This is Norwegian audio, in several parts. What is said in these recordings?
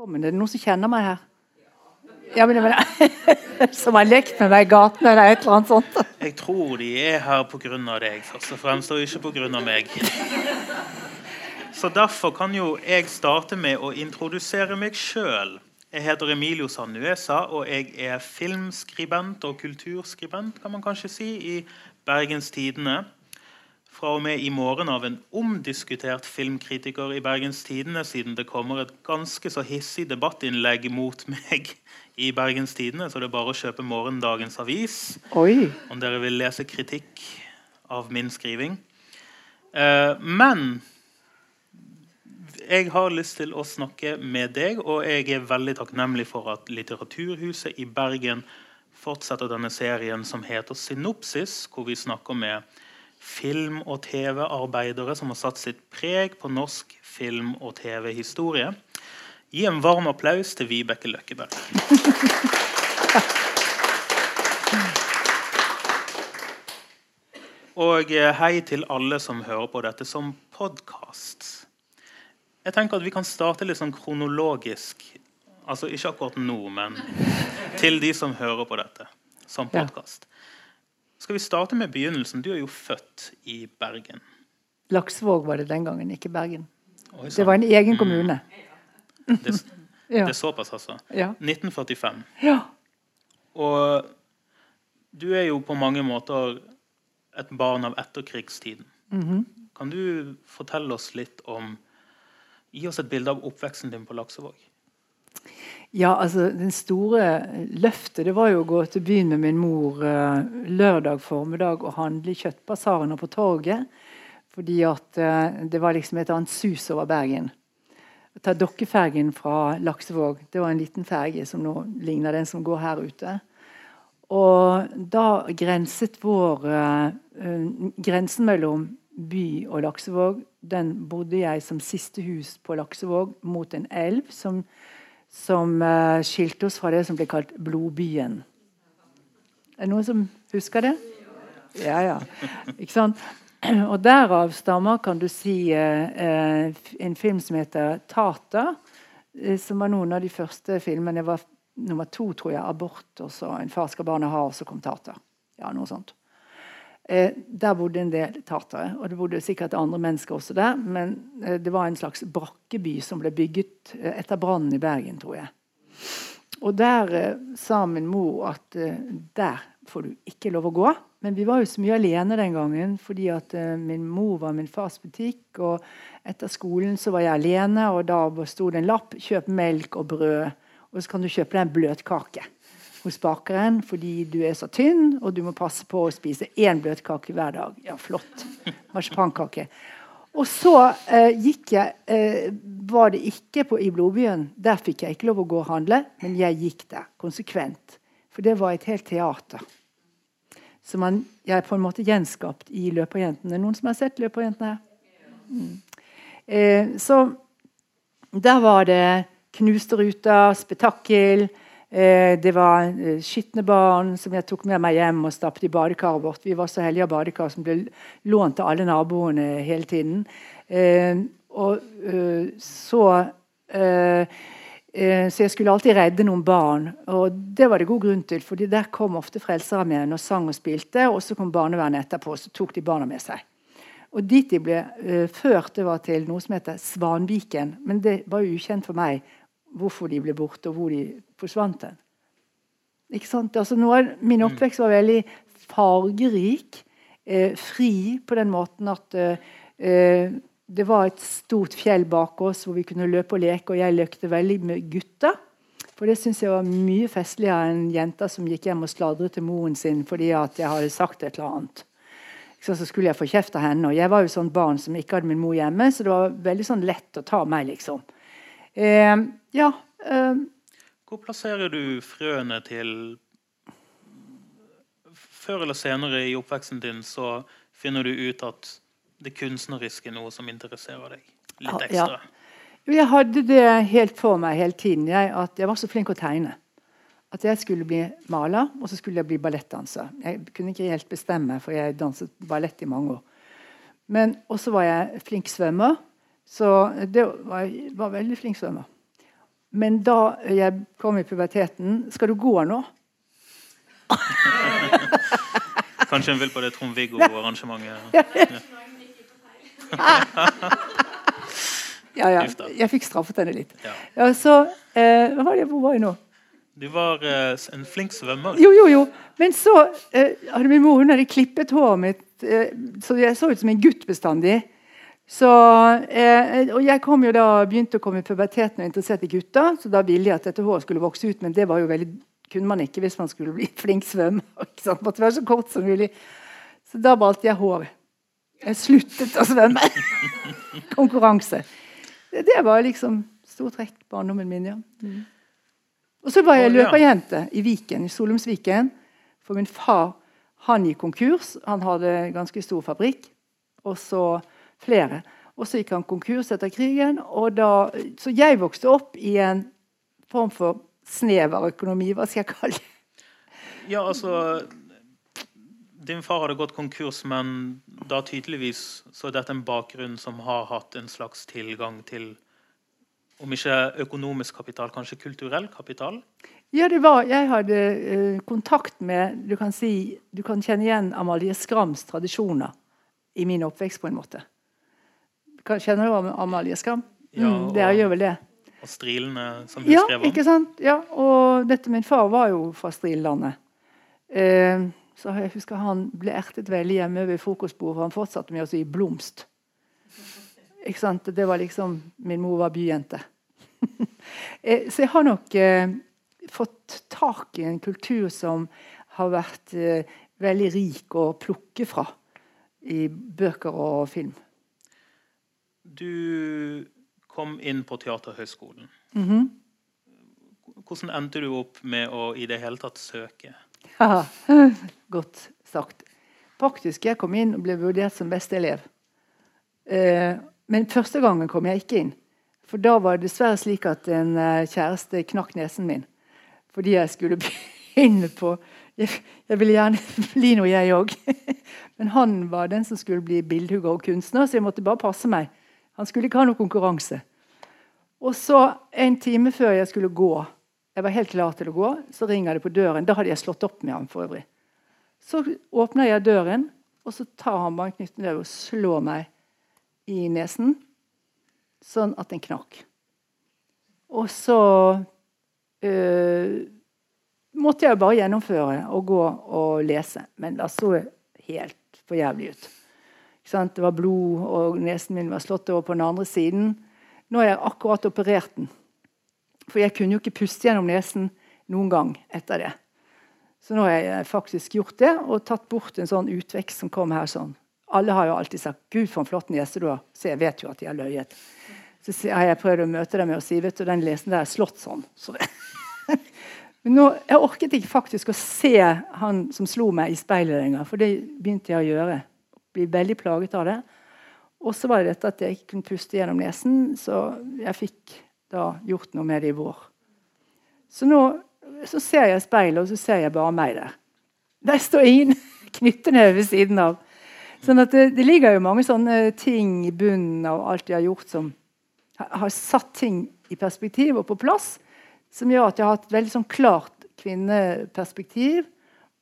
Velkommen. Er det noen som kjenner meg her? Ja, men, men, som har lekt med meg i gaten eller et eller annet sånt. Jeg tror de er her pga. deg, først og fremst, og ikke pga. meg. Så derfor kan jo jeg starte med å introdusere meg sjøl. Jeg heter Emilio Sanuesa, og jeg er filmskribent og kulturskribent kan man kanskje si, i Bergens Tidende fra og med i morgen av en omdiskutert filmkritiker i Bergens Tidende, siden det kommer et ganske så hissig debattinnlegg mot meg i Bergens Tidende, så det er bare å kjøpe morgendagens avis Oi. om dere vil lese kritikk av min skriving. Eh, men jeg har lyst til å snakke med deg, og jeg er veldig takknemlig for at Litteraturhuset i Bergen fortsetter denne serien som heter Synopsis, hvor vi snakker med film- og TV-arbeidere som har satt sitt preg på norsk film- og TV-historie. Gi en varm applaus til Vibeke Løkkeberg. Og eh, hei til alle som hører på dette som podkast. Jeg tenker at Vi kan starte litt sånn kronologisk. Altså Ikke akkurat nå, men til de som hører på dette som podkast. Skal vi starte med begynnelsen? Du er jo født i Bergen. Laksvåg var det den gangen, ikke Bergen. Oi, det var en egen kommune. Mm. Det, det, er såpass, altså. Ja. 1945. Ja. Og du er jo på mange måter et barn av etterkrigstiden. Mm -hmm. Kan du fortelle oss litt om Gi oss et bilde av oppveksten din på Laksevåg. Ja, altså Den store løftet det var jo å gå til byen med min mor uh, lørdag formiddag og handle i Kjøttbasaren på torget. Fordi at uh, det var liksom et annet sus over Bergen. Ta Dokkefergen fra Laksevåg. Det var en liten ferge som nå ligner den som går her ute. Og da grenset vår uh, Grensen mellom by og Laksevåg den bodde jeg som siste hus på Laksevåg mot en elv som som uh, skilte oss fra det som ble kalt Blodbyen. Er det noen som husker det? Ja, ja. Ikke sant? Og derav stammer, kan du si, uh, en film som heter 'Tata'. som var noen av de første filmene. Det var nummer to, tror jeg. 'Abort', og så 'En far skal barnet ha', og så kom 'Tata'. Ja, noe sånt. Eh, der bodde en del tatere, og det bodde sikkert andre mennesker også der. Men eh, det var en slags brakkeby som ble bygget eh, etter brannen i Bergen, tror jeg. Og der eh, sa min mor at eh, der får du ikke lov å gå. Men vi var jo så mye alene den gangen fordi at eh, min mor var min fars butikk. Og etter skolen så var jeg alene, og da sto det en lapp 'Kjøp melk og brød', og så kan du kjøpe deg en bløtkake hos bakeren fordi du er så tynn, og du må passe på å spise én bløtkake hver dag. Ja, flott. Marsipankake. Og så eh, gikk jeg eh, Var det ikke på, i Blodbyen. Der fikk jeg ikke lov å gå og handle, men jeg gikk der konsekvent. For det var et helt teater. Som man, jeg på en måte gjenskapt i Løperjentene. Noen som har sett Løperjentene? Mm. Eh, så der var det knuste ruter, spetakkel. Eh, det var eh, skitne barn som jeg tok med meg hjem og stappet i badekaret vårt. Vi var så heldige av badekar som ble lånt av alle naboene hele tiden. Eh, og så så jeg skulle alltid redde noen barn. Og det var det god grunn til, for der kom ofte Frelsesarmeen og sang og spilte. Og så kom barnevernet etterpå, og så tok de barna med seg. Og dit de ble uh, ført, det var til noe som heter Svanviken. Men det var jo ukjent for meg hvorfor de ble borte, og hvor de forsvant den. Ikke sant? Altså, av min oppvekst var veldig fargerik. Eh, fri på den måten at eh, det var et stort fjell bak oss hvor vi kunne løpe og leke, og jeg lekte veldig med gutter. For det syns jeg var mye festligere enn jenter som gikk hjem og sladret til moren sin fordi at jeg hadde sagt et eller annet. Så, skulle jeg få kjeft av henne. Og jeg var jo sånn barn som ikke hadde min mor hjemme, så det var veldig sånn lett å ta meg, liksom. Eh, ja. Eh, Hvor plasserer du frøene til Før eller senere i oppveksten din så finner du ut at det kunstneriske er noe som interesserer deg litt ekstra? Ja. Jeg hadde det helt for meg hele tiden. Jeg, at jeg var så flink å tegne. At jeg skulle bli maler, og så skulle jeg bli ballettdanser. Jeg kunne ikke helt bestemme, for jeg danset ballett i mange år. Men også var jeg flink svømmer. Så det var, var veldig flink svømmer. Men da jeg kom i puberteten Skal du gå nå? Kanskje hun vil på det Trond-Viggo-arrangementet. Ja, ja. Jeg fikk straffet henne litt. Ja. Ja, så eh, hva var det, Hvor var jeg nå? Du var eh, en flink svømmer. Jo, jo, jo. Men så eh, hadde min mor hun hadde klippet håret mitt, eh, så jeg så ut som en gutt bestandig. Så, eh, og jeg kom jo da, begynte å komme i puberteten og interessert i gutter, så da ville jeg at dette håret skulle vokse ut, men det var jo veldig, kunne man ikke hvis man skulle bli flink svømmer. ikke sant? Måtte være så kort som mulig. Så da valgte jeg hår. Jeg sluttet å svømme. Konkurranse. Det, det var liksom stort trekk barndommen min, ja. Mm. Og så var jeg løperjente i Viken, i Solumsviken. For min far han gikk konkurs. Han hadde ganske stor fabrikk. Og så flere. Og så gikk han konkurs etter krigen. Og da, så jeg vokste opp i en form for snever økonomi, hva skal jeg kalle det? Ja, altså Din far hadde gått konkurs, men da tydeligvis så er dette en bakgrunn som har hatt en slags tilgang til om ikke økonomisk kapital, kanskje kulturell kapital? Ja, det var, Jeg hadde uh, kontakt med Du kan si, du kan kjenne igjen Amalie Skrams tradisjoner i min oppvekst, på en måte. Kjenner du om Amalie Skram? Ja, og, det gjør vel det? Og strilene som hun Ja, skrev om? ikke sant? Ja, og dette min far var jo fra Strillandet. Eh, så jeg husker han ble ertet veldig hjemme ved frokostbordet, for han fortsatte med å si 'blomst'. Ikke sant? Det var liksom Min mor var byjente. Eh, så jeg har nok eh, fått tak i en kultur som har vært eh, veldig rik å plukke fra i bøker og film. Du kom inn på Teaterhøgskolen. Mhm. Hvordan endte du opp med å i det hele tatt søke? Ja, Godt sagt. Faktisk, jeg kom inn og ble vurdert som beste elev. Eh, men første gangen kom jeg ikke inn. For da var det dessverre slik at en eh, kjæreste knakk nesen min. Fordi jeg skulle begynne på Jeg, jeg ville gjerne bli noe, jeg òg. Men han var den som skulle bli bildhugger og kunstner, så jeg måtte bare passe meg. Han skulle ikke ha noen konkurranse. Og så, en time før jeg skulle gå, jeg var helt klar til å gå, så ringer det på døren. Da hadde jeg slått opp med ham for øvrig. Så åpner jeg døren, og så tar han banknytten en og slår meg i nesen. Sånn at den knakk. Og så øh, måtte jeg bare gjennomføre og gå og lese. Men det så helt for jævlig ut. Sant? Det var blod, og nesen min var slått over på den andre siden. Nå har jeg akkurat operert den. For jeg kunne jo ikke puste gjennom nesen noen gang etter det. Så nå har jeg faktisk gjort det og tatt bort en sånn utvekst som kom her sånn. Alle har jo alltid sagt 'Gud, for en flott nese du har'. Så jeg vet jo at de har løyet. Så har jeg prøvd å møte dem med å si vet du, den nesen der er slått sånn. Så. Men nå, jeg orket ikke faktisk å se han som slo meg, i speilet lenger. For det begynte jeg å gjøre. Bli veldig plaget av det. Og så var det dette at jeg ikke kunne puste gjennom nesen, så jeg fikk da gjort noe med det i vår. Så nå så ser jeg speilet, og så ser jeg bare meg der. Der står ingen knytteneve ved siden av. Sånn at det, det ligger jo mange sånne ting i bunnen av alt jeg har gjort, som har satt ting i perspektiv og på plass, som gjør at jeg har hatt et veldig sånn klart kvinneperspektiv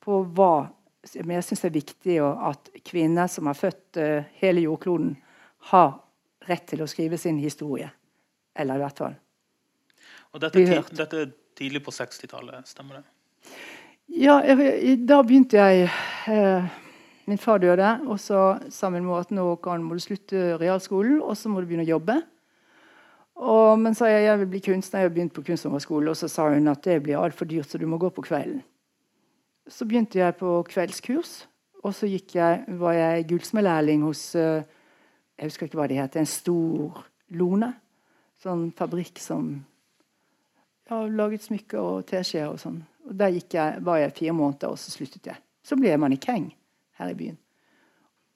på hva men jeg syns det er viktig at kvinner som har født eh, hele jordkloden, har rett til å skrive sin historie. Eller i hvert fall Og dette, er dette er tidlig på 60-tallet, stemmer det? Ja, jeg, da begynte jeg eh, Min far døde, og så sa min mor at nå kan, må du slutte realskolen, og så må du begynne å jobbe. Og, men sa jeg jeg vil bli kunstner, jeg har begynt på kunsthåndverksskole, og så sa hun at det blir altfor dyrt, så du må gå på kvelden. Så begynte jeg på kveldskurs, og så jeg, var jeg gullsmedlærling hos eh, Jeg husker ikke hva det het. En stor Lone. Sånn fabrikk som ja, laget smykker og teskjeer og sånn. Og Der jeg, var jeg fire måneder, og så sluttet jeg. Så ble jeg mannekeng her i byen.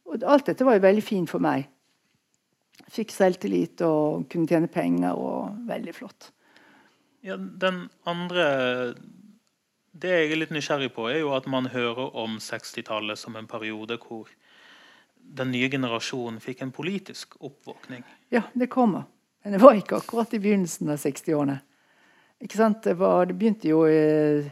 Og alt dette var jo veldig fint for meg. Fikk selvtillit og kunne tjene penger. og Veldig flott. Ja, den andre Det jeg er litt nysgjerrig på, er jo at man hører om 60-tallet som en periode hvor den nye generasjonen fikk en politisk oppvåkning. Ja, det kommer. Men det var ikke akkurat i begynnelsen av 60-årene. Ikke sant? Det, var, det begynte jo eh,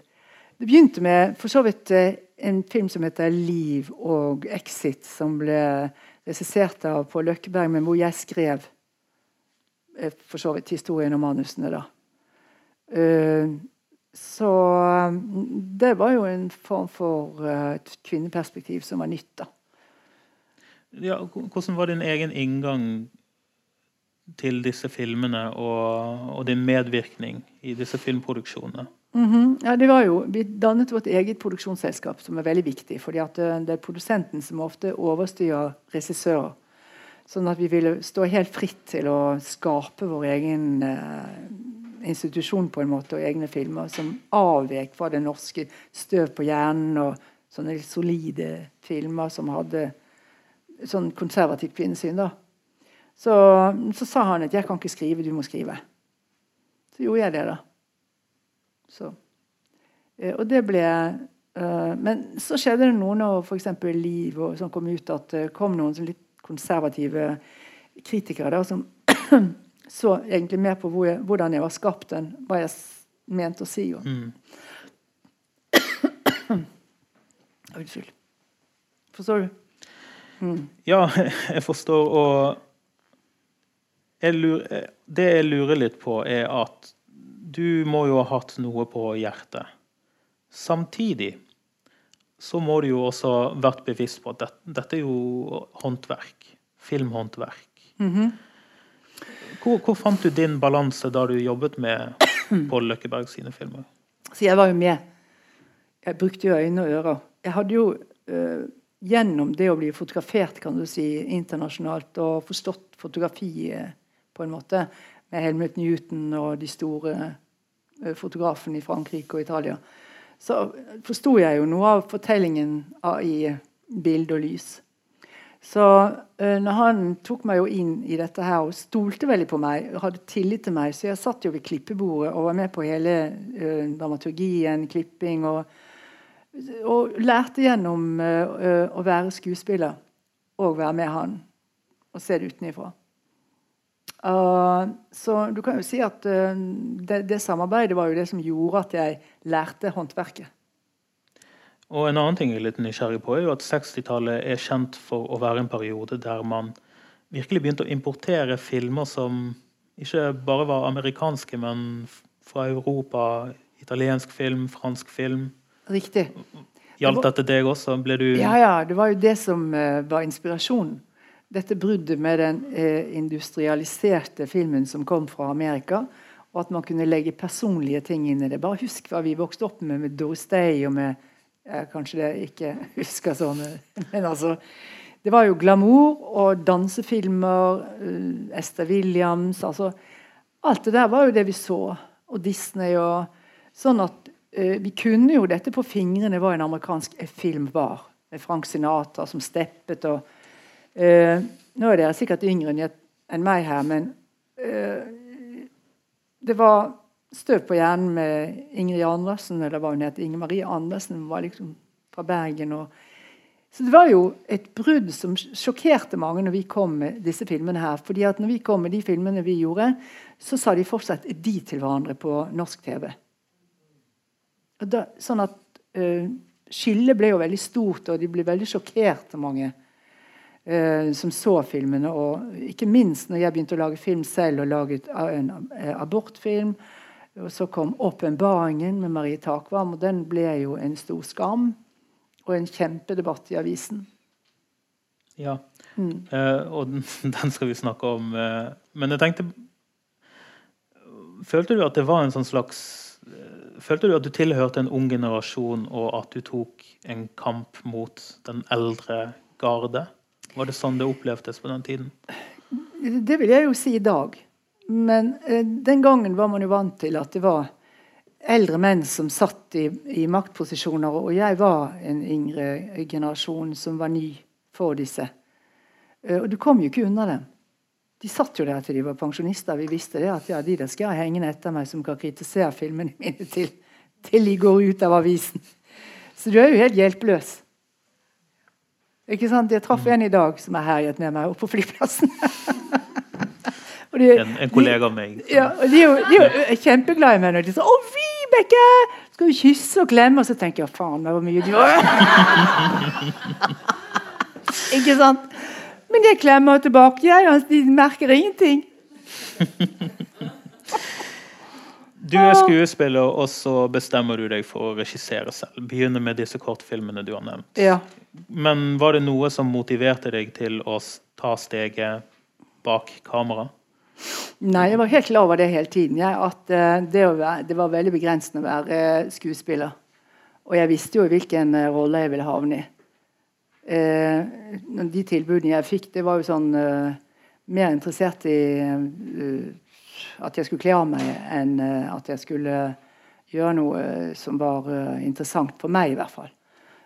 Det begynte med for så vidt eh, en film som heter 'Liv og Exit', som ble regissert av Pål Løkkeberg, men hvor jeg skrev eh, for så vidt historien og manusene. da. Så det var jo en form for uh, et kvinneperspektiv som var nytt. da. Ja, hvordan var din egen inngang til disse filmene og, og din medvirkning i disse filmproduksjonene? Mm -hmm. ja, det var jo, Vi dannet vårt eget produksjonsselskap, som er veldig viktig. fordi at eh, Det er produsenten som ofte overstyrer regissører. Sånn at vi ville stå helt fritt til å skape vår egen eh, institusjon på en måte, og egne filmer som avvek fra det norske støv på hjernen og sånne solide filmer som hadde sånn konservativt kvinnesyn. da. Så, så, sa han at 'jeg kan ikke skrive, du må skrive'. Så gjorde jeg det, da. Så. Eh, og det ble uh, Men så skjedde det noe når f.eks. Liv og sånn kom ut, at det kom noen sånn litt konservative kritikere da, som så egentlig mer på hvor jeg, hvordan jeg var skapt, enn hva jeg mente å si. Mm. Unnskyld. Forstår du? Mm. Ja, jeg forstår. Og jeg lurer, det jeg lurer litt på, er at du må jo ha hatt noe på hjertet. Samtidig så må du jo også vært bevisst på at dette, dette er jo håndverk. Filmhåndverk. Mm -hmm. Hvor, hvor, fant du din balanse da du jobbet med Pål Løkkeberg sine filmer? Så jeg var jo med. Jeg brukte jo øyne og ører. Jeg hadde jo øh, gjennom det å bli fotografert kan du si, internasjonalt og forstått fotografi på en måte, med Helmut Newton og de store uh, fotografene i Frankrike og Italia, så forsto jeg jo noe av fortellingen av, i bilde og lys. Så uh, når han tok meg jo inn i dette her og stolte veldig på meg, hadde tillit til meg, så jeg satt jo ved klippebordet og var med på hele uh, dramaturgien, klipping, og, og lærte gjennom uh, å være skuespiller og være med han og se det utenifra. Uh, så du kan jo si at uh, det, det, samarbeidet var jo det som gjorde at jeg lærte håndverket. Og En annen ting jeg er litt nysgjerrig på, er jo at 60-tallet er kjent for å være en periode der man virkelig begynte å importere filmer som ikke bare var amerikanske, men fra Europa. Italiensk film, fransk film. Riktig. Gjaldt dette deg også? Ble du Ja, ja. Det var jo det som uh, var inspirasjonen dette bruddet med den uh, industrialiserte filmen som kom fra Amerika. Og at man kunne legge personlige ting inn i det. Bare husk hva vi vokste opp med med Doris Day og med ja, Kanskje det ikke husker sånn, men altså Det var jo glamour og dansefilmer. Uh, Esther Williams altså Alt det der var jo det vi så. Og Disney og Sånn at uh, vi kunne jo dette på fingrene hva en amerikansk film var. Med Frank Sinatra som steppet og Uh, nå er dere sikkert yngre enn meg her, men uh, det var støv på hjernen med Ingrid Andersen, eller hva hun het. Inger Marie Andersen var liksom fra Bergen. Og, så det var jo et brudd som sjokkerte mange når vi kom med disse filmene her. fordi at når vi kom med de filmene vi gjorde, så sa de fortsatt 'de' til hverandre på norsk TV. Da, sånn at uh, Skillet ble jo veldig stort, og de ble veldig sjokkerte, mange uh, som så filmene. Og ikke minst når jeg begynte å lage film selv og laget en eh, abortfilm. Og så kom 'Åpenbaringen' med Marie Takvam, og den ble jo en stor skam. Og en kjempedebatt i avisen. Ja, mm. uh, og den skal vi snakke om. Uh, men jeg tenkte Følte du at det var en sånn slags eh, Følte du at du tilhørte en ung generasjon, og at du tok en kamp mot den eldre garde? Var det sånn det opplevdes på den tiden? Det vil jeg jo si i dag. Men eh, den gangen var man jo vant til at det var eldre menn som satt i, i maktposisjoner, og jeg var en yngre generasjon som var ny for disse. Eh, og du kom jo ikke unna dem. De satt jo der til de var pensjonister. Vi visste det at ja, de der skal ha hengende etter meg som kan kritisere filmene mine til, til de går ut av avisen. Så du er jo helt hjelpeløs. Ikke sant? Jeg traff en i dag som er herjet med meg oppe på flyplassen. Og de, En, en kollega av meg. ja, og de jo, de er kjempeglade i meg. når de sier 'Å, Vibeke! Skal vi kysse og klemme?' Og så tenker jeg 'faen, det var mye du Ikke sant? Men jeg klemmer tilbake, jeg. og De merker ingenting. Du er skuespiller, og så bestemmer du deg for å regissere selv. Begynner med disse kortfilmene du har nevnt. Ja. Men var det noe som motiverte deg til å ta steget bak kamera? Nei, jeg var helt klar over det hele tiden. Jeg, at eh, det, være, det var veldig begrensende å være eh, skuespiller. Og jeg visste jo hvilken eh, rolle jeg ville havne i. Eh, de tilbudene jeg fikk, det var jo sånn eh, Mer interessert i eh, at jeg skulle kle av meg, enn at jeg skulle gjøre noe som var interessant for meg, i hvert fall.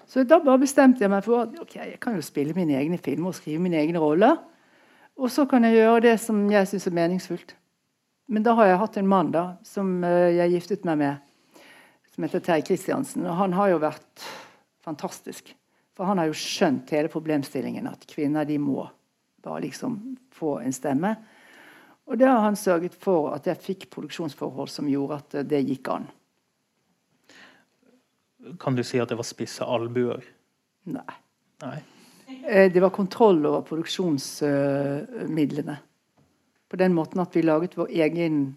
Så da bare bestemte jeg meg for at ok, jeg kan jo spille mine egne filmer og skrive mine egne roller. Og så kan jeg gjøre det som jeg syns er meningsfullt. Men da har jeg hatt en mann da, som eh, jeg giftet meg med, som heter Terje Kristiansen. Og han har jo vært fantastisk. For han har jo skjønt hele problemstillingen, at kvinner de må bare liksom få en stemme. Og det har han sørget for at jeg fikk produksjonsforhold som gjorde at eh, det gikk an. Kan du si at det var spisse albuer? Nei. Nei. Eh, Det var kontroll over produksjonsmidlene. På den måten at vi laget vår egen,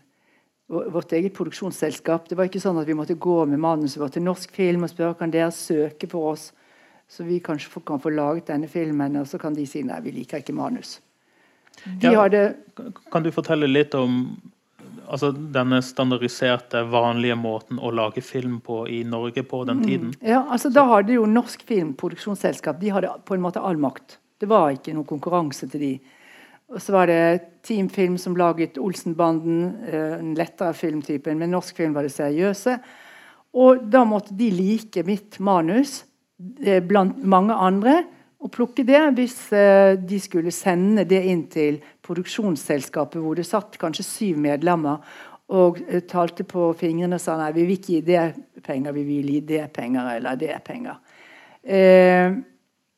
vårt eget produksjonsselskap. Det var ikke sånn at vi måtte gå med manuset vårt til norsk film og spørre kan dere søke for oss, så vi kanskje kan få laget denne filmen, og så kan de si nei, vi liker ikke manus. De Ja. hadde Kan du fortelle litt om altså, denne standardiserte, vanlige måten å lage film på i Norge på den tiden? Ja, altså Da hadde jo Norsk Filmproduksjonsselskap de hadde på en måte all makt. Det var ikke noen konkurranse til de. Og så var det Team Film som laget Olsenbanden, den lettere filmtypen. Men Norsk Film var det seriøse. Og da måtte de like mitt manus eh, blant mange andre og plukke det hvis eh, de skulle sende det inn til produksjonsselskapet hvor det satt kanskje syv medlemmer og eh, talte på fingrene og sa nei, vi vil ikke gi det penger, vi vil gi det penger eller det penger. Eh,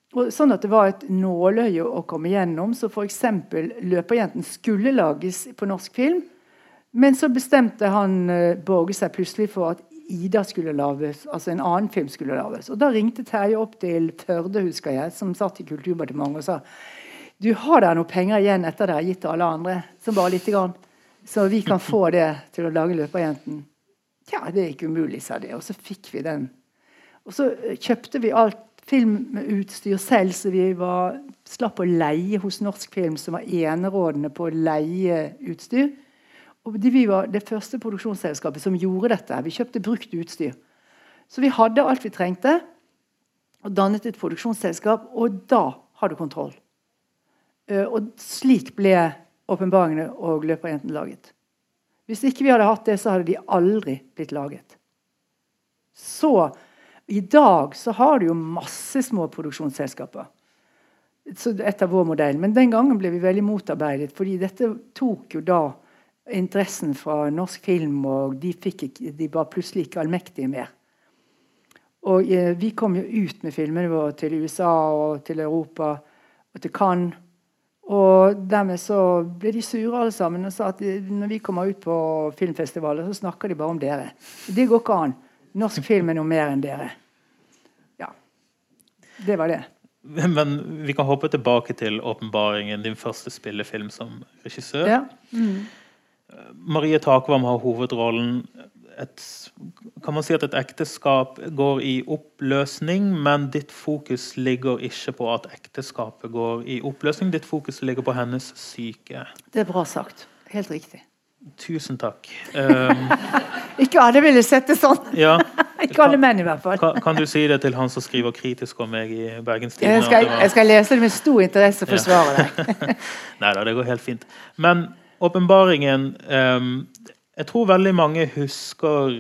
sånn at det var et nåløye å komme gjennom. Så f.eks. 'Løperjenten' skulle lages på norsk film. Men så bestemte han eh, Borge seg plutselig for at Ida skulle lages, altså en annen film skulle lages. Og Da ringte Terje opp til Førde, husker jeg, som satt i Kulturdepartementet og sa du har der noen penger igjen etter dere har gitt alle andre, som bare lite grann, så vi kan få det til å lage 'Løperjenten'. Ja, det er ikke umulig, sa de. Og så fikk vi den. Og så eh, kjøpte vi alt filmutstyr selv, så vi var, slapp å leie hos Norsk Film, som var enerådende på å leie utstyr. Og vi var det første produksjonsselskapet som gjorde dette. Vi kjøpte brukt utstyr. Så vi hadde alt vi trengte, og dannet et produksjonsselskap, og da har du kontroll. Eh, og slik ble 'Åpenbaringene' og 'Løperjenten' laget. Hvis ikke vi hadde hatt det, så hadde de aldri blitt laget. Så i dag så har du jo masse små produksjonsselskaper. Etter vår modell. Men den gangen ble vi veldig motarbeidet, fordi dette tok jo da interessen fra norsk film, og de, fikk ikke, de var plutselig ikke allmektige mer. Og eh, vi kom jo ut med filmene våre til USA og til Europa og til Cannes. Og dermed så ble de sure alle sammen og sa at de, når vi kommer ut på filmfestivaler, så snakker de bare om dere. Det går ikke an. Norsk film er noe mer enn dere. Ja. Det var det. Men vi kan hoppe tilbake til åpenbaringen, din første spillefilm som regissør. Ja. Marie Takvam har hovedrollen. Et, kan man si at et ekteskap går i oppløsning, men ditt fokus ligger ikke på at ekteskapet går i oppløsning. Ditt fokus ligger på hennes syke. Det er bra sagt. Helt riktig. Tusen takk. Um, Ikke alle ville sett det sånn. ja, Ikke alle menn, i hvert fall. kan, kan du si det til han som skriver kritisk om meg i Bergens Jeg Tidende? var- jeg skal lese det med stor interesse og forsvare deg. Nei da, det går helt fint. Men åpenbaringen um, Jeg tror veldig mange husker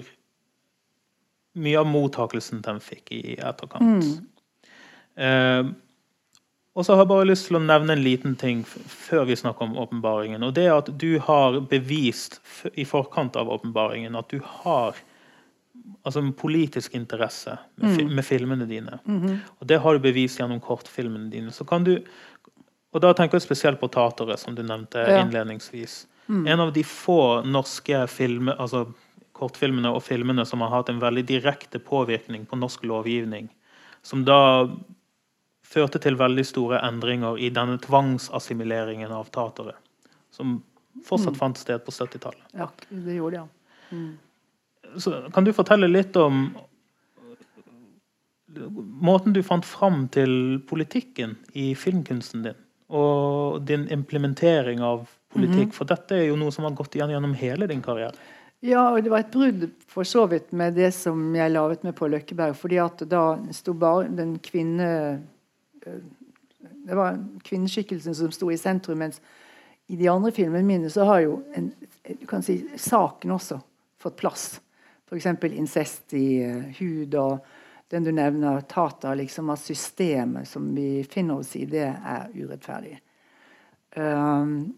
mye av mottakelsen den fikk i etterkant. Ehm, og så har jeg bare lyst til å nevne en liten ting før vi snakker om åpenbaringen. Og det er at du har bevist i forkant av åpenbaringen at du har altså en politisk interesse med, fi med filmene dine. Og det har du bevist gjennom kortfilmene dine. Så kan du og da tenker jeg spesielt på Tatere, som du nevnte Ja. innledningsvis. Mm. En av de få norske filmer, altså kortfilmene og filmene som har hatt en veldig direkte påvirkning på norsk lovgivning. Som da førte til veldig store endringer i denne tvangsassimileringen av tatere. Som fortsatt mm. fant sted på 70-tallet. Ja, det gjorde det, ja. Mm. kan du fortelle litt om måten du fant fram til politikken i filmkunsten din? Og din implementering av politikk. Mm -hmm. For dette er jo noe som har gått igjen gjennom hele din karriere. Ja, og det var et brudd for så vidt med det som jeg laget med på Løkkeberg. fordi at da sto bare den kvinne eh, Det var kvinneskikkelsen som sto i sentrum. mens i de andre filmene mine så har jo en, du kan si, saken også fått plass. F.eks. incest i uh, hud og den du nevner, Tata, liksom at systemet som vi finner oss i, det er urettferdig. Um,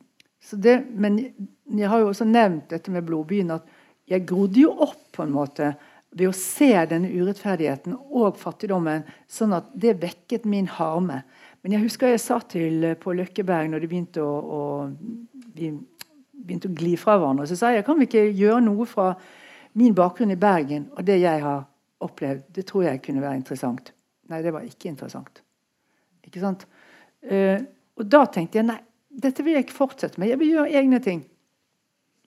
det, men jeg har jo også nevnt dette med Blodbyen, at jeg grodde jo opp på en måte ved å se denne urettferdigheten og fattigdommen, sånn at det vekket min harme. Men jeg husker jeg sa til eh, på Løkkeberg når de begynte å, å, vi begynte å gli fra hverandre, så sa jeg kan vi ikke gjøre noe fra min bakgrunn i Bergen og det jeg har opplevd. Det tror jeg kunne være interessant. Nei, det var ikke interessant. Ikke sant? Uh, og da tenkte jeg nei, dette vil jeg ikke fortsette med. Jeg vil gjøre egne ting.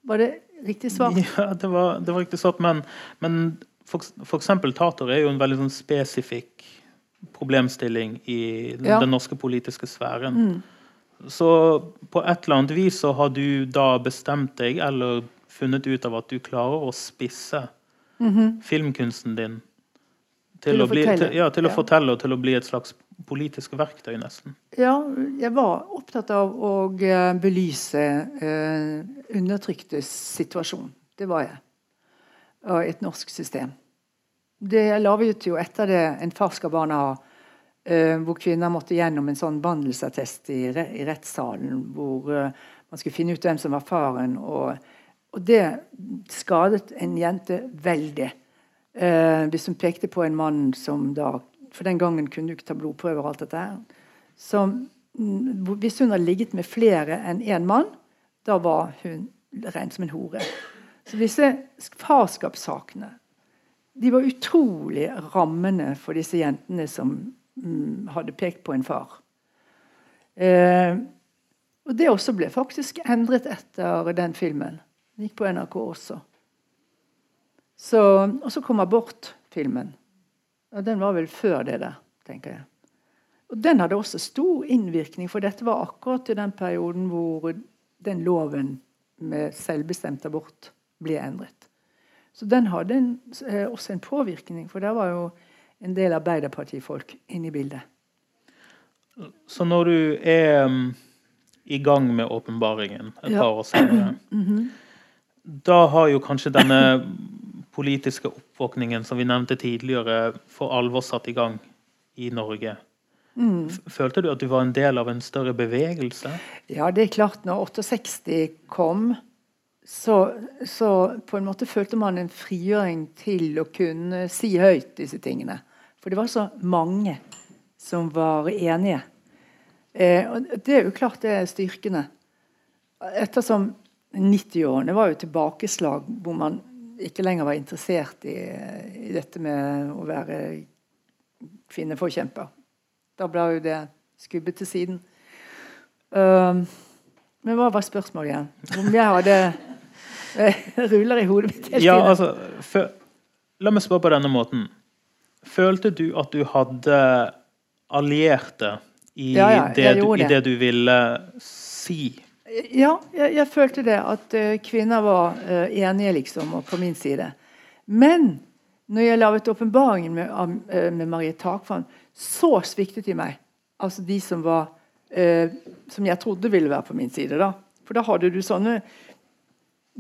Var det riktig svart? Ja, det var, det var riktig svart, men, men for, for, eksempel Tater er jo en veldig sånn spesifikk problemstilling i den, ja. den norske politiske sfæren. Mm. Så på et eller annet vis så har du da bestemt deg, eller funnet ut av at du klarer å spisse mm -hmm. filmkunsten din til, til, å, bli, til, ja, til å ja. fortelle og til å bli et slags politisk verktøy, nesten. Ja, jeg var opptatt av å eh, belyse eh, undertryktes situasjon. Det var jeg. Og et norsk system. Det laget jo etter det en far skal barna ha, eh, hvor kvinner måtte gjennom en sånn vandelsattest i, i rettssalen, hvor uh, man skulle finne ut hvem som var faren. Og, og det skadet en jente veldig. Eh, hvis hun pekte på en mann som da For den gangen kunne du ikke ta blodprøver og alt dette her. Som, hvis hun hadde ligget med flere enn én mann, da var hun regnet som en hore. Så disse farskapssakene de var utrolig rammende for disse jentene som mm, hadde pekt på en far. Eh, og Det også ble faktisk endret etter den filmen. Den gikk på NRK også. Så, og så kom abortfilmen. Og den var vel før det der, tenker jeg. Og Den hadde også stor innvirkning, for dette var akkurat i den perioden hvor den loven med selvbestemt abort ble endret. Så den hadde en, eh, også en påvirkning, for der var jo en del Arbeiderpartifolk inne i bildet. Så når du er um, i gang med åpenbaringen et ja. par år senere, mm -hmm. Da har jo kanskje denne politiske oppvåkningen som vi nevnte tidligere, for alvor satt i gang i Norge. Mm. Følte du at du var en del av en større bevegelse? Ja, det er klart. Når 68 kom, så, så på en måte følte man en frigjøring til å kunne si høyt disse tingene. For det var så mange som var enige. Eh, og Det er jo klart det er styrkende. Ettersom 90-årene var jo tilbakeslag hvor man ikke lenger var interessert i, i dette med å være kvinneforkjemper. Da ble jo det skubbet til siden. Uh, men hva var spørsmålet igjen? Om jeg hadde ruller i hodet mitt hele tiden. Ja, altså, la meg spørre på denne måten. Følte du at du hadde allierte i, ja, ja, det, du, i det du ville si? Ja, jeg, jeg, følte det. At uh, kvinner var uh, enige, liksom, og på min side. Men når jeg laget åpenbaringen med, uh, med Marie Takvann, så sviktet de meg. Altså de som var Som jeg trodde ville være på min side. da. For da hadde du sånne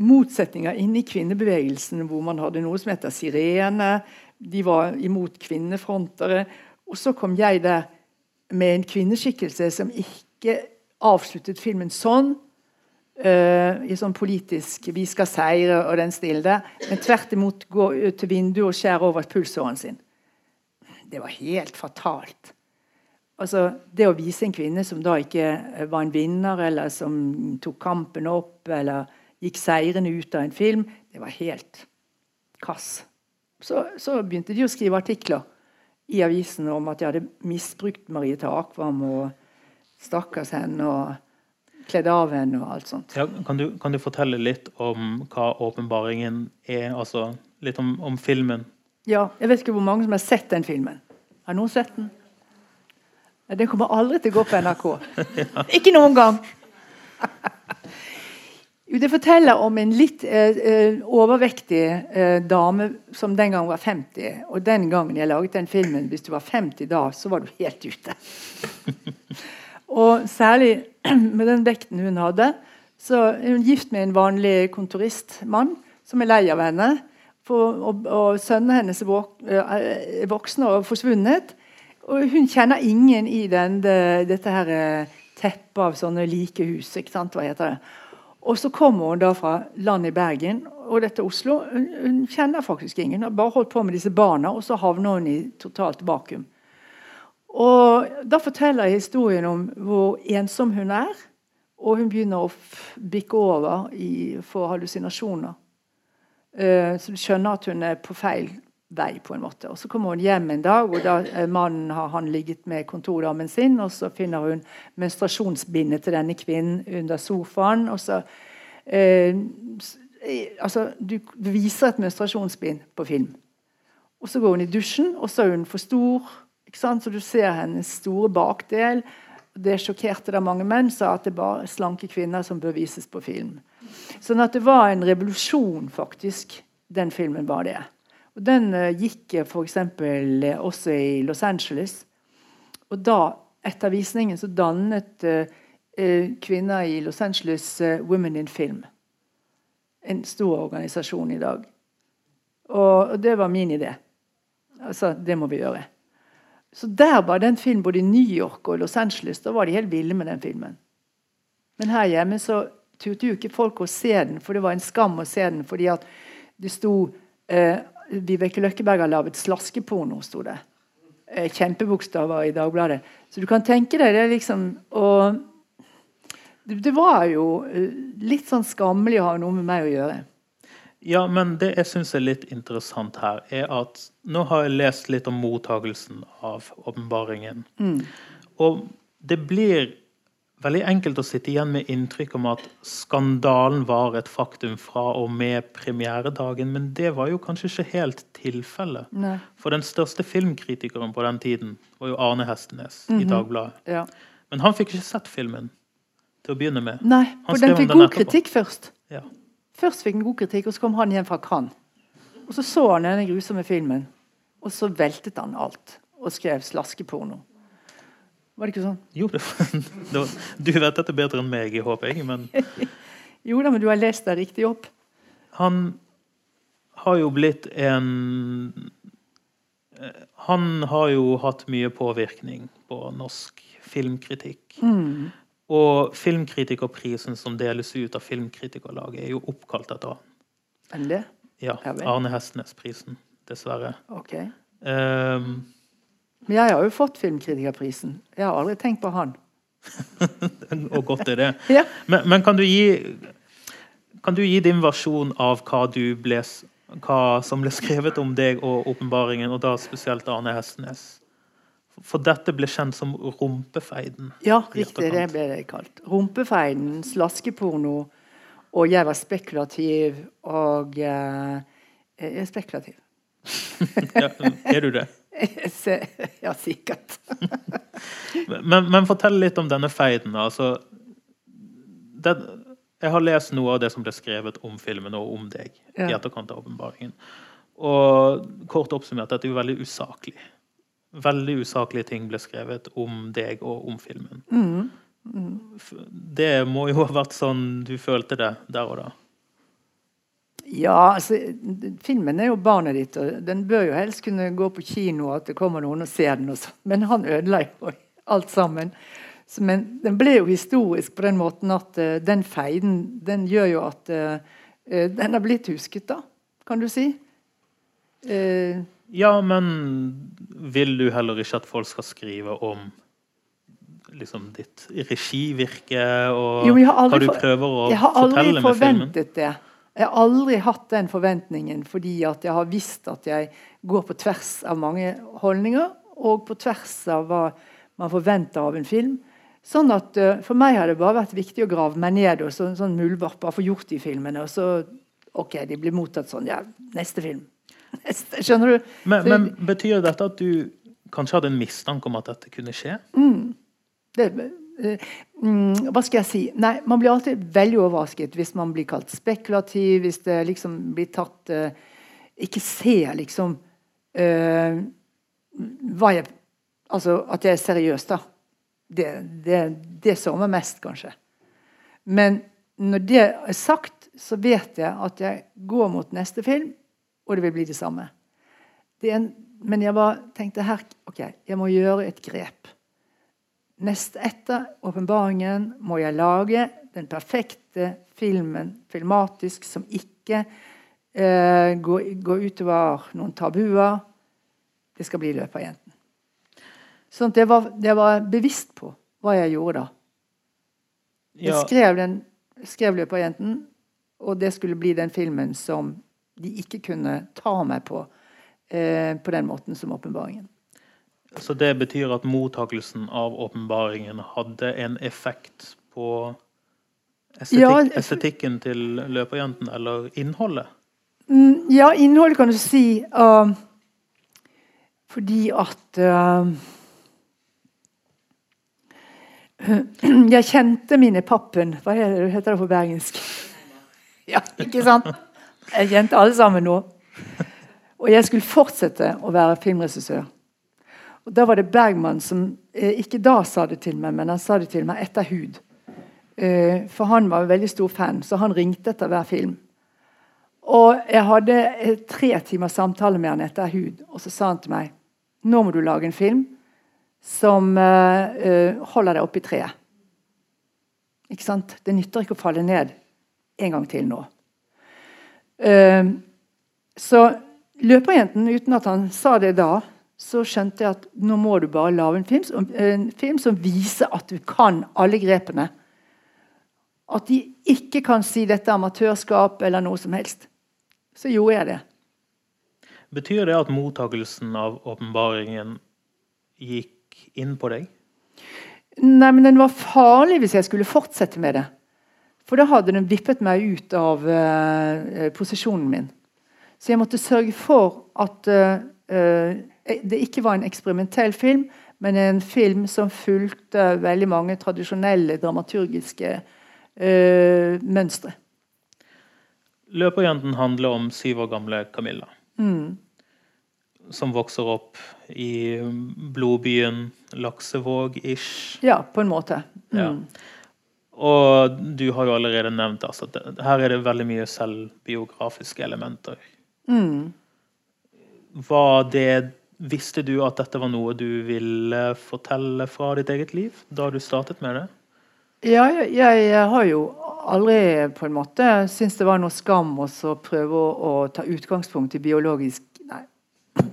motsetninger inni kvinnebevegelsen hvor man hadde noe som heter sirene. De var imot kvinnefrontere. Og så kom jeg der med en kvinneskikkelse som ikke avsluttet filmen sånn. Uh, i sånn politisk 'vi skal seire' og den stilen der. Men tvert imot gå ut til vinduet og skjære over pulsåren sin. Det var helt fatalt. Altså, det å vise en kvinne som da ikke eh, var en vinner, eller som tok kampen opp, eller gikk seirende ut av en film, det var helt kass. Så, så begynte de å skrive artikler i avisen om at de hadde misbrukt Marie Takvam og stakkars henne og kledd av henne og alt sånt. Ja, kan, du, kan, du, fortelle litt om hva åpenbaringen er? Altså litt om, om filmen? Ja, jeg vet ikke hvor mange som har sett den filmen. Har noen sett den? Den kommer aldri til å gå på NRK. ja. Ikke noen gang! det forteller om en litt eh, eh, overvektig eh, dame som den gang var 50. Og den gangen jeg laget den filmen, hvis du var 50 da, så var du helt ute. og særlig med den vekten hun hadde, så er hun gift med en vanlig kontoristmann som er lei av henne. For, og, og sønnene hennes er eh, voksne og forsvunnet. Og hun kjenner ingen i den, det, dette her eh, teppet av sånne like hus. ikke sant, hva heter det? Og så kommer hun da fra landet i Bergen og dette Oslo. Hun, hun kjenner faktisk ingen. Hun har bare holdt på med disse barna, og så havner hun i totalt vakuum. Og Da forteller jeg historien om hvor ensom hun er. Og hun begynner å bikke over i, for hallusinasjoner. Uh, så du skjønner at hun er på feil vei. på en måte. Og Så kommer hun hjem en dag, og da eh, mannen har han ligget med kontordamen sin. og Så finner hun menstruasjonsbindet til denne kvinnen under sofaen. og så eh, altså, Du viser et menstruasjonsbind på film. Og Så går hun i dusjen, og så er hun for stor. Så du ser hennes store bakdel. Det sjokkerte da mange menn sa at det er bare slanke kvinner som bør vises på film. Sånn at det var en revolusjon, faktisk. Den filmen var det. Og Den uh, gikk f.eks. Uh, også i Los Angeles. Og da, etter visningen, så dannet uh, kvinner i Los Angeles Women in Film. En stor organisasjon i dag. Og det var min idé. Altså, det må vi gjøre. Så der var den filmen både i New York og Los Angeles. Da var de helt ville med den filmen. Men her hjemme så turte jo ikke folk å se den, for det var en skam å se den fordi at det sto eh, Vibeke Løkkeberg har laget slaskeporno, sto det. Eh, kjempebokstaver i Dagbladet. Så du kan tenke deg det liksom Og det var jo eh, litt sånn skammelig å ha noe med meg å gjøre. Ja, men det jeg syns er litt interessant her, er at nå har jeg lest litt om mottagelsen av åpenbaringen. Mm. Og det blir veldig enkelt å sitte igjen med inntrykk om at skandalen var et faktum fra og med premieredagen, men det var jo kanskje ikke helt tilfellet. For den største filmkritikeren på den tiden var jo Arne Hestenes mm -hmm. i mhm. Dagbladet. Ja. Men han fikk ikke sett filmen til å begynne med. Nei, for den fikk god kritikk først. Ja. Først fikk den god kritikk, og så kom han hjem fra Cannes. Og så så han denne grusomme filmen, og så veltet han alt og skrev slaskeporno. Var det ikke sånn? Jo, det, du vet dette bedre enn meg, håper jeg. Men... jo da, men du har lest det riktig opp. Han har jo blitt en Han har jo hatt mye påvirkning på norsk filmkritikk. Mm. Og filmkritikerprisen som deles ut av Filmkritikerlaget, er jo oppkalt etter han. Enn det? Ja. Arne Hestnes-prisen, dessverre. Ok. Um, men jeg har jo fått Filmkritikerprisen. Jeg har aldri tenkt på han. og godt er det. ja. Men, men, kan du gi Kan du gi din versjon av hva, ble, hva som ble skrevet om deg og åpenbaringen, og da spesielt Arne Hestnes? For dette ble kjent som rumpefeiden. Ja, riktig. Det ble det kalt. Rumpefeiden, slaskeporno, og jeg var spekulativ og uh, Jeg er spekulativ. ja, er du det? ja, sikkert. men, men, fortell litt om denne feiden. Altså, det, jeg har lest noe av det som ble skrevet om filmen og om deg. Ja. i etterkant av åpenbaringen. Og kort oppsummert, dette er jo veldig usaklig. Veldig usaklige ting ble skrevet om deg og om filmen. Mm. Mm. Det må jo ha vært sånn du følte det der og da? Ja, altså, filmen er jo barnet ditt, og den bør jo helst kunne gå på kino, at det kommer noen og ser den. Og så. Men han ødela jo alt sammen. Så, men den ble jo historisk på den måten at uh, den feiden den gjør jo at uh, den har blitt husket, da, kan du si. Uh, ja, men vil du heller ikke at folk skal skrive om liksom, ditt regivirke og Jo, jeg har hva aldri du prøver å Jeg har aldri fortelle med filmen? forventet det. Jeg har aldri hatt den forventningen fordi at jeg har visst at jeg går på tvers av mange holdninger, og på tvers av hva man forventer av en film. Sånn at uh, For meg har det bare vært viktig å grave meg ned og så, sånn muldvarp bare få gjort de filmene. Og så OK, de blir mottatt sånn. Ja, neste film. Skjønner du? Men, men betyr dette at du kanskje hadde en mistanke om at dette kunne skje? det, eh, mm, hva skal jeg si? Nei, man blir alltid veldig overrasket hvis man blir kalt spekulativ, hvis det liksom blir tatt uh, Ikke ser liksom uh, hva jeg Altså at jeg er seriøs, da. Det, det, det sårer meg mest, kanskje. Men når det er sagt, så vet jeg at jeg går mot neste film, og det vil bli det samme. Det en, men jeg bare tenkte her OK, jeg må gjøre et grep. Nest etter åpenbaringen må jeg lage den perfekte filmen filmatisk som ikke eh, går, går utover noen tabuer. Det skal bli Løperjenten. Sånn at jeg var, jeg var bevisst på hva jeg gjorde da. Jeg skrev, den, skrev Løperjenten, og det skulle bli den filmen som de ikke kunne ta meg på eh, på den måten som åpenbaringen. så det betyr at mottakelsen av åpenbaringen hadde en effekt på estetik, Ja, estetikken til løperjenten, eller innholdet? Mm, ja, innholdet kan du si uh, fordi at uh, Jeg kjente mine pappen Hva er heter det på bergensk? Ja, ikke sant? Jeg kjente alle sammen nå. Og jeg skulle fortsette å være filmregissør. Og Da var det Bergman som eh, ikke da sa det til meg, men han sa det til meg etter Hud. Eh, for han var en veldig stor fan, så han ringte etter hver film. Og jeg hadde eh, tre timers samtale med han etter Hud, og så sa han til meg nå må du lage en film som holder deg oppe i treet. Ikke sant? Det nytter ikke å falle ned en gang til nå. Eh, så Løperjenten, uten at han sa det da, så skjønte jeg at nå må du bare lage en film, som- en film som viser at du kan alle grepene. At de ikke kan si dette er amatørskap eller noe som helst. Så gjorde jeg det. Betyr det at mottakelsen av åpenbaringen gikk inn på deg? Nei, men den var farlig hvis jeg skulle fortsette med det. For da hadde den vippet meg ut av uh, posisjonen min. Så jeg måtte sørge for at eh, det ikke var en eksperimentell film, men en film som fulgte veldig mange tradisjonelle dramaturgiske uh, mønstre. Løperjenten handler om syv år gamle Camilla. Mm. Som vokser opp i blodbyen Laksevåg-ish. Ja, på en måte. Mm. Ja. Og du har jo allerede nevnt altså, at det, her er det veldig mye selvbiografiske elementer. Mm. Var det Visste du at dette var noe du ville fortelle fra ditt eget liv da du startet med det? Ja, jeg, jeg har jo aldri på en måte syntes det var noe skam å prøve å, å ta utgangspunkt i biologisk Nei,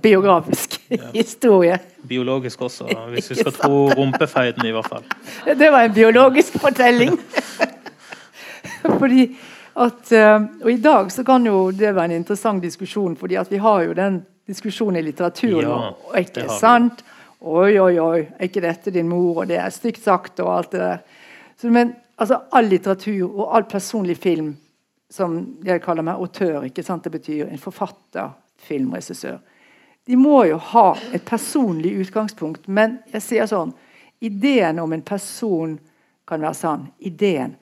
biografisk historie. Biologisk også, hvis vi skal tro rumpefeiden i hvert fall. Det var en biologisk fortelling. fordi at eh, Og i dag så kan jo det være en interessant diskusjon, fordi at vi har jo den diskusjonen i litteraturen. Ja, ikke sant? Oi, oi, oi, er ikke dette din mor, og det er stygt sagt, og alt det der. Så, men altså, all litteratur og all personlig film, som jeg kaller meg autør, ikke sant? det betyr en forfatter, filmregissør, de må jo ha et personlig utgangspunkt. Men jeg sier sånn Ideen om en person kan være sann. Ideen.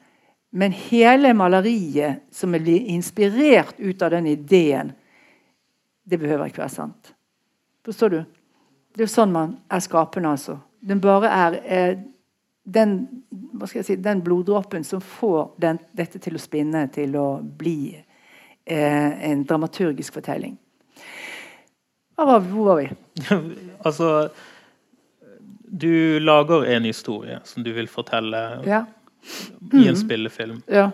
Men hele maleriet som er inspirert ut av den ideen, det behøver ikke være sant. Forstår du? Det er jo sånn man er skapende, altså. Den bare er eh, den, si, den bloddråpen som får den, dette til å spinne, til å bli eh, en dramaturgisk fortelling. Var, hvor var vi? altså Du lager en historie som du vil fortelle Ja. i en spillefilm. ja.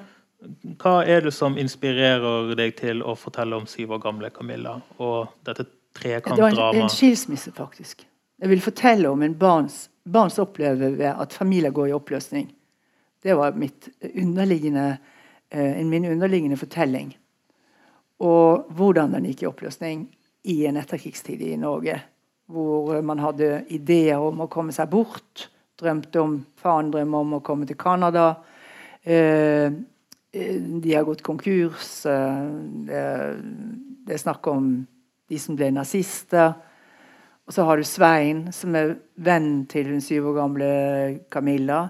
Hva er det som inspirerer deg til å fortelle om syv år gamle Camilla og dette Det var en, en skilsmisse, faktisk. Jeg vil fortelle om en barns barns opplevelse at familier går i oppløsning. Det var mitt underliggende, eh, min underliggende fortelling. Og hvordan den gikk i oppløsning i en etterkrigstid i Norge. Hvor man hadde ideer om å komme seg bort. Drømte om, Faren drømte om å komme til Canada. Eh, de har gått konkurs. Det, det er snakk om de som ble nazister. Og så har du Svein, som er venn til den syv år gamle Camilla.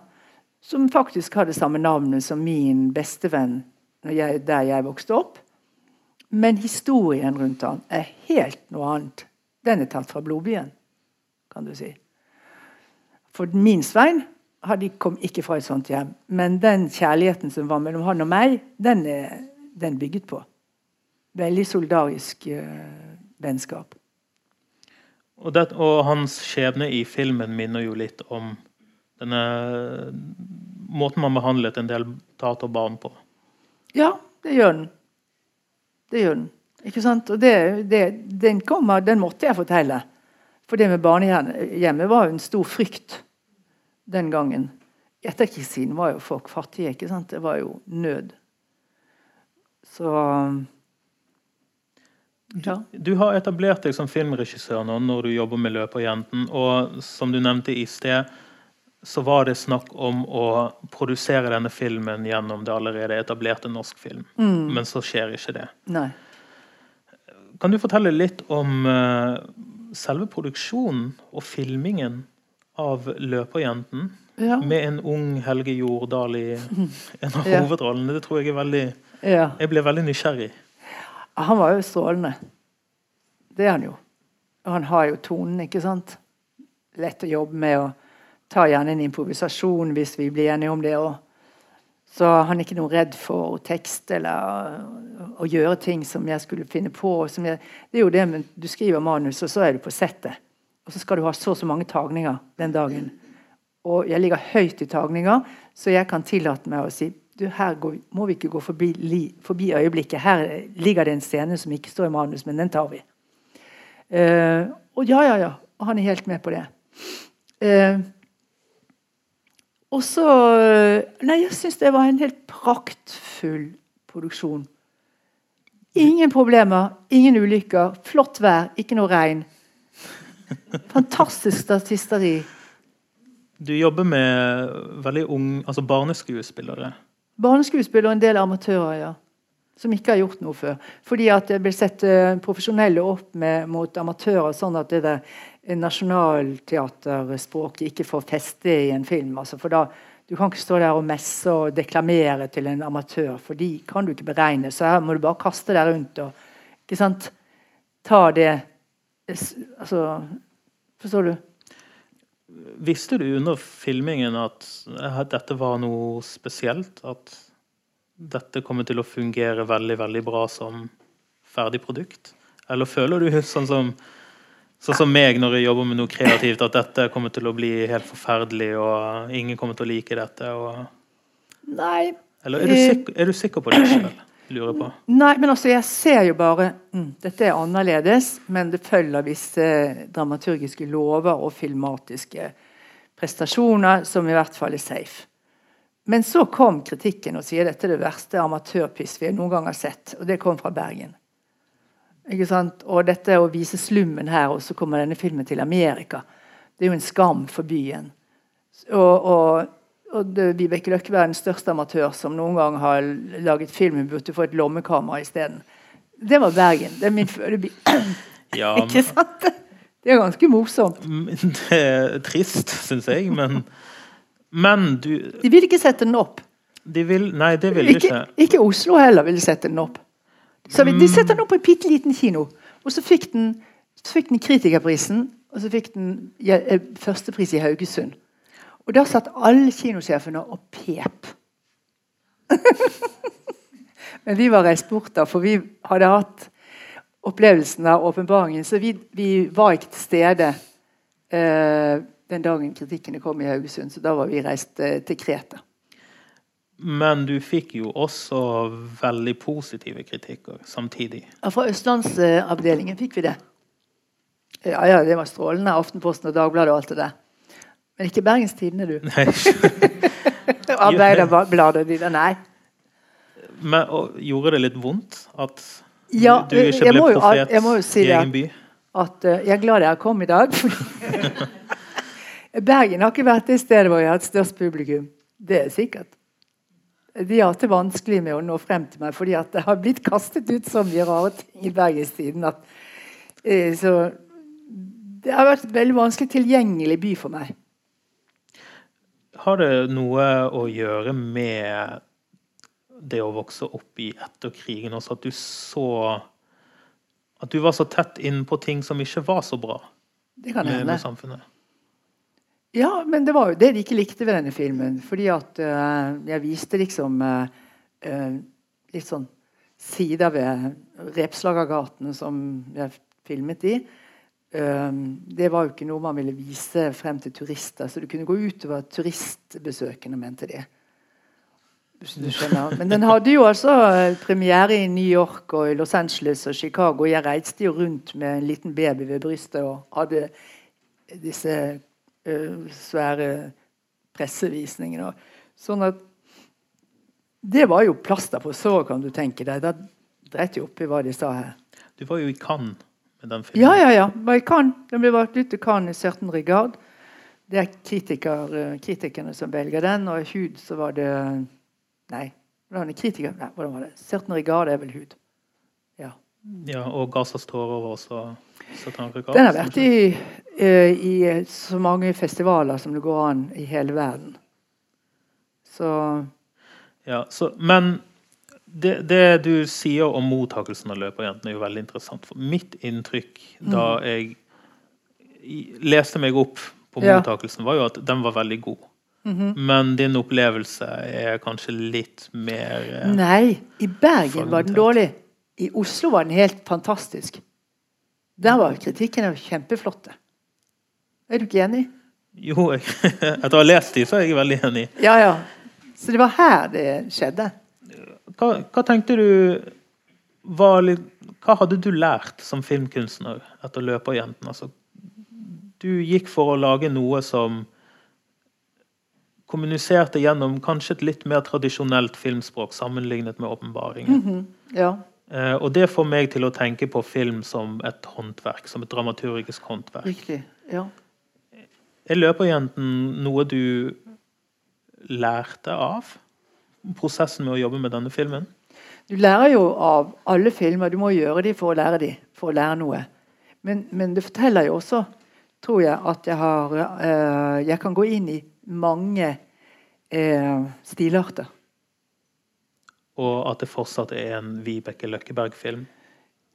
Som faktisk har det samme navnet som min bestevenn jeg, der jeg vokste opp. Men historien rundt han er helt noe annet. Den er tatt fra Blodbyen, kan du si. For min Svein de kom ikke fra et sånt hjem. Men den kjærligheten som var mellom han og meg, den er den bygget på. Veldig solidarisk uh, vennskap. Og, det, og, hans skjebne i filmen minner jo litt om denne måten man behandlet en del taterbarn på. Ja, det gjør den. Det gjør den. Ikke sant? Og det, det, den, kommer, den måtte jeg fortelle. For det med barnehjemmet var jo en stor frykt den gangen. Etterkrigstiden var jo folk fattige. ikke sant? Det var jo nød. Så ja. Du, du, har etablert deg som filmregissør nå når du jobber med 'Løperjenten'. Og som du nevnte i sted, så var det snakk om å produsere denne filmen gjennom det allerede etablerte norsk film. Mm. Men så skjer ikke det. Nei. Kan du fortelle litt om uh, selve produksjonen og filmingen av 'Løperjenten'? Ja. Med en ung Helge Jordal i en av hovedrollene. Det tror jeg er veldig ja. Jeg ble veldig nysgjerrig. Han var jo strålende. Det er han jo. Og han har jo tonen, ikke sant. Lett å jobbe med. og Ta gjerne en improvisasjon hvis vi blir enige om det. Og så han er ikke noe redd for tekst eller å gjøre ting som jeg skulle finne på. Jeg, det er jo det, men Du skriver manus, og så er du på settet. Og så skal du ha så og så mange tagninger den dagen. Og jeg ligger høyt i tagninger, så jeg kan tillate meg å si du, her går, må vi ikke gå forbi, li, forbi, øyeblikket. Her ligger det en scene som ikke står i manus, men den tar vi. Uh, og ja, ja, ja. Og han er helt med på det. Uh, og så Nei, jeg syns det var en helt praktfull produksjon. Ingen problemer, ingen ulykker, flott vær, ikke noe regn. Fantastisk statisteri. Du jobber med veldig unge, altså barneskuespillere. Barneskuespillere og en del amatører, ja. Som ikke har gjort noe før. Fordi at det blir sett uh, profesjonelle opp med, mot amatører, sånn at det der nasjonalteaterspråket ikke får feste i en film. Altså, for da, Du kan ikke stå der og messe og deklamere til en amatør, for de kan du ikke beregne. Så her må du bare kaste deg rundt og ikke sant? ta det Altså Forstår du? Visste du under filmingen at dette var noe spesielt? At dette kommer til å fungere veldig, veldig bra som ferdig produkt? Eller føler du sånn som, sånn som meg når jeg jobber med noe kreativt, at dette kommer til å bli helt forferdelig, og ingen kommer til å like dette? Og... Nei. Eller er du, eh, sikker, er du sikker på det selv? lurer på? Nei, men altså, jeg ser jo bare mm, Dette er annerledes, men det følger visse dramaturgiske lover og filmatiske prestasjoner som i hvert fall er safe. Men så kom kritikken og sier dette er det verste amatørpiss vi noen gang har sett. Og det kom fra Bergen. Ikke sant? Og dette å vise slummen her, og så kommer denne filmen til Amerika. Det er jo en skam for byen. Og, og og Vibeke Løkkeberg er den største amatør som noen gang har laget film. Hun burde få et lommekamera isteden. Det var Bergen. Det er min fødeby. Ja, Ikke sant? Det er ganske morsomt. Det er trist, syns jeg, men Men du De vil ikke sette den opp. De vil, nei, det vil de ikke. Ikke Oslo heller vil sette den opp. Så De setter den opp på en bitte liten kino. Og så fikk den, så fikk den Kritikerprisen, og så fikk den ja, eh, førstepris i Haugesund. Og da satt alle kinosjefene og pep. Men vi var reist bort da, for vi hadde hatt opplevelsen av åpenbaringen. Så vi, vi, var ikke til stede eh, den dagen kritikkene kom i Haugesund. Så da var vi reist eh, til Kreta. Men du fikk jo også veldig positive kritikker samtidig. Ja, Fra østlandsavdelingen fikk vi det. Ja, ja, det var strålende. Aftenposten og Dagbladet og alt det der. Men ikke Bergens Tidende, du. Nei. de der. Nei. Men, og, gjorde det litt vondt at Ja, du ikke ble profet jo- jeg må jo si i egen by? At uh, jeg er glad jeg kom i dag. Bergen har ikke vært det stedet hvor jeg har hatt størst publikum. Det er sikkert. De har hatt det vanskelig med å nå frem til meg, fordi at det har blitt kastet ut så mye rare ting i Bergenstiden at eh, Så det har vært en veldig vanskelig tilgjengelig by for meg. Har det noe å gjøre med det å vokse opp i etter krigen også, at du så At du var så tett innpå ting som ikke var så bra Det kan med, med samfunnet? Ja, men det var jo det de ikke likte ved denne filmen. Fordi at uh, jeg viste liksom uh, uh, litt sånn sider ved Repslagergatene som jeg filmet i. Det var jo ikke noe man ville vise frem til turister, så det kunne gå utover turistbesøkende, mente de. Men den hadde jo altså premiere i New York og i Los Angeles og Chicago. Jeg reiste jo rundt med en liten baby ved brystet og hadde disse svære pressevisningene. Sånn at Det var jo plaster på såret, kan du tenke deg. Da dreit opp oppi hva de sa her. Du var jo i Cannes med den filmen. Ja, ja, ja. Var i Cannes. Den ble valgt ut til Cannes i 17. regard. Det er kritiker, eh, kritikerne som velger den, og i Hud så var det Nei, hvordan er kritiker? Nei, hvordan var det? 17. regard er vel Hud. Ja. Ja, og Gazas tårer var også 17. regard. Den har vært i, eh, i så mange festivaler som det går an i hele verden. Så Ja, så, men det, det du sier om mottakelsen av Løperjentene, er jo veldig interessant. For mitt inntrykk da jeg leste meg opp på Ja. mottakelsen, var jo at den var veldig god. Men din opplevelse er kanskje litt mer eh, Nei, i Bergen var den dårlig. I Oslo var den helt fantastisk. Der var kritikken kjempeflotte. Er du ikke enig? Jo, jeg, etter å ha lest de, så er jeg veldig enig. Ja, ja. Så det var her det skjedde. Hva, hva tenkte du var litt, Hva hadde du lært som filmkunstner etter Løperjentene? Altså, du gikk for å lage noe som kommuniserte gjennom kanskje et litt mer tradisjonelt filmspråk sammenlignet med åpenbaringen. Ja. Eh, og det får meg til å tenke på film som et håndverk, som et dramaturgisk håndverk. Riktig. Ja. Er Løperjenten noe du lærte av? Prosessen med å jobbe med denne filmen? Du lærer jo av alle filmer. Du må gjøre dem for å lære dem, for å lære noe. Men, men det forteller jo også, tror jeg, at jeg har eh, Jeg kan gå inn i mange eh, stilarter. Og at det fortsatt er en Vibeke Løkkeberg-film?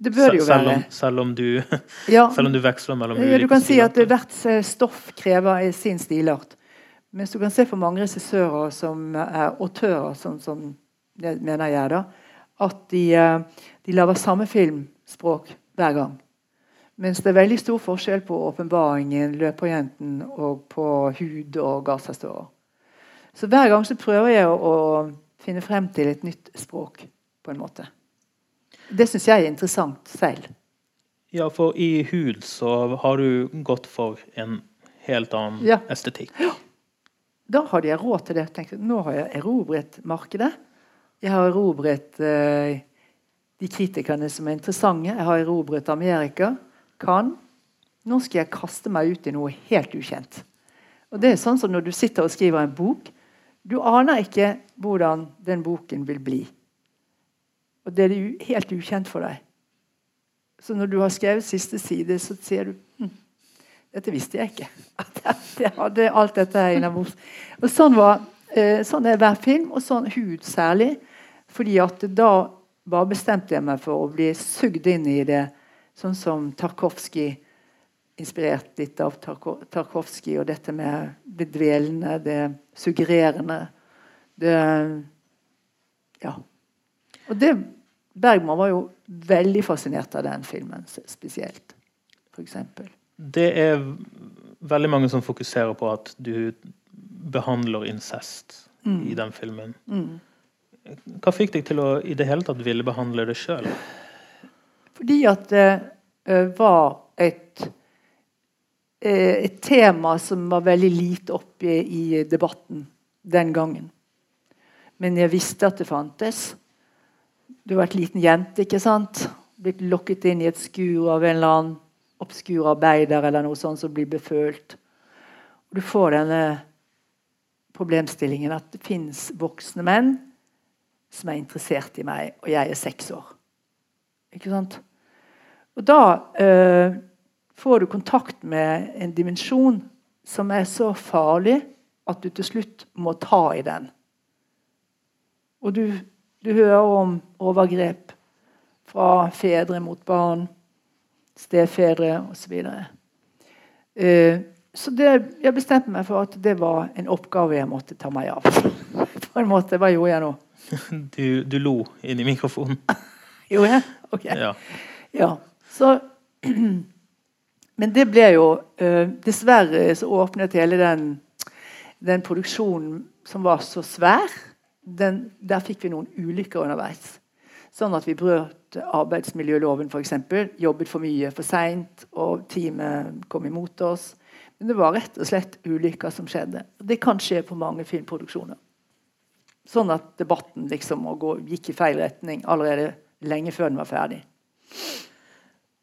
Det bør det jo Selv være. selv om du, Ja, selv om du veksler mellom ja, du ulike kan si at hvert eh, stoff krever sin stilart. Mens du kan se for mange regissører som er autører, sånn som det mener jeg, da, at de, eh, de lager samme filmspråk hver gang. Mens det er veldig stor forskjell på 'Åpenbaringen', 'Løperjenten' og på 'Hud' og 'Gazastårer'. Så hver gang så prøver jeg å finne frem til et nytt språk, på en måte. Det syns jeg er interessant selv. Ja, for i Hud så har du gått for en helt annen Ja. estetikk. Da hadde jeg råd til det. Tenkte, nå har jeg erobret markedet. Jeg har erobret eh, de kritikerne som er interessante. Jeg har erobret Amerika. Kan. Nå skal jeg kaste meg ut i noe helt ukjent. Og det er sånn som når du sitter og skriver en bok. Du aner ikke hvordan den boken vil bli. Og det er helt ukjent for deg. Så når du har skrevet siste side, så sier du hm, dette visste jeg ikke. At jeg hadde alt dette her innabords. Sånn, var, eh, sånn er hver film, og sånn hud særlig. Fordi at da bare bestemte jeg meg for å bli sugd inn i det, sånn som Tarkovskij. Inspirert litt av Tarko- Tarkovskij og dette med det dvelende, det suggererende. Det Ja. Og det Bergman var jo veldig fascinert av den filmen spesielt, eksempel. Det er veldig mange som fokuserer på at du behandler incest Mm. i den filmen. Hva fikk deg til å i det hele tatt ville behandle det sjøl? Fordi at det eh, var et et tema som var veldig lite oppe i debatten den gangen. Men jeg visste at det fantes. Du var et liten jente, ikke sant? Blitt lokket inn i et skur av en eller annen obskur arbeider eller noe sånt som blir befølt. Og du får denne problemstillingen at det fins voksne menn som er interessert i meg, og jeg er seks år. Ikke sant? Og da eh, får du kontakt med en dimensjon som er så farlig at du til slutt må ta i den. Og du, du hører om overgrep fra fedre mot barn, stefedre osv. Så, uh, så det, jeg bestemte meg for at det var en oppgave jeg måtte ta meg av. På en måte, Hva gjorde jeg nå? Du, du lo inn i mikrofonen. gjorde jeg? Ok. Ja. ja. Så Men det ble jo uh, Dessverre så åpnet hele den, den produksjonen som var så svær den, Der fikk vi noen ulykker underveis. Sånn at vi brøt arbeidsmiljøloven f.eks. Jobbet for mye for seint, og teamet kom imot oss. Men det var rett og slett ulykker som skjedde. Det kan skje på mange filmproduksjoner. Sånn at debatten liksom gikk i feil retning allerede lenge før den var ferdig.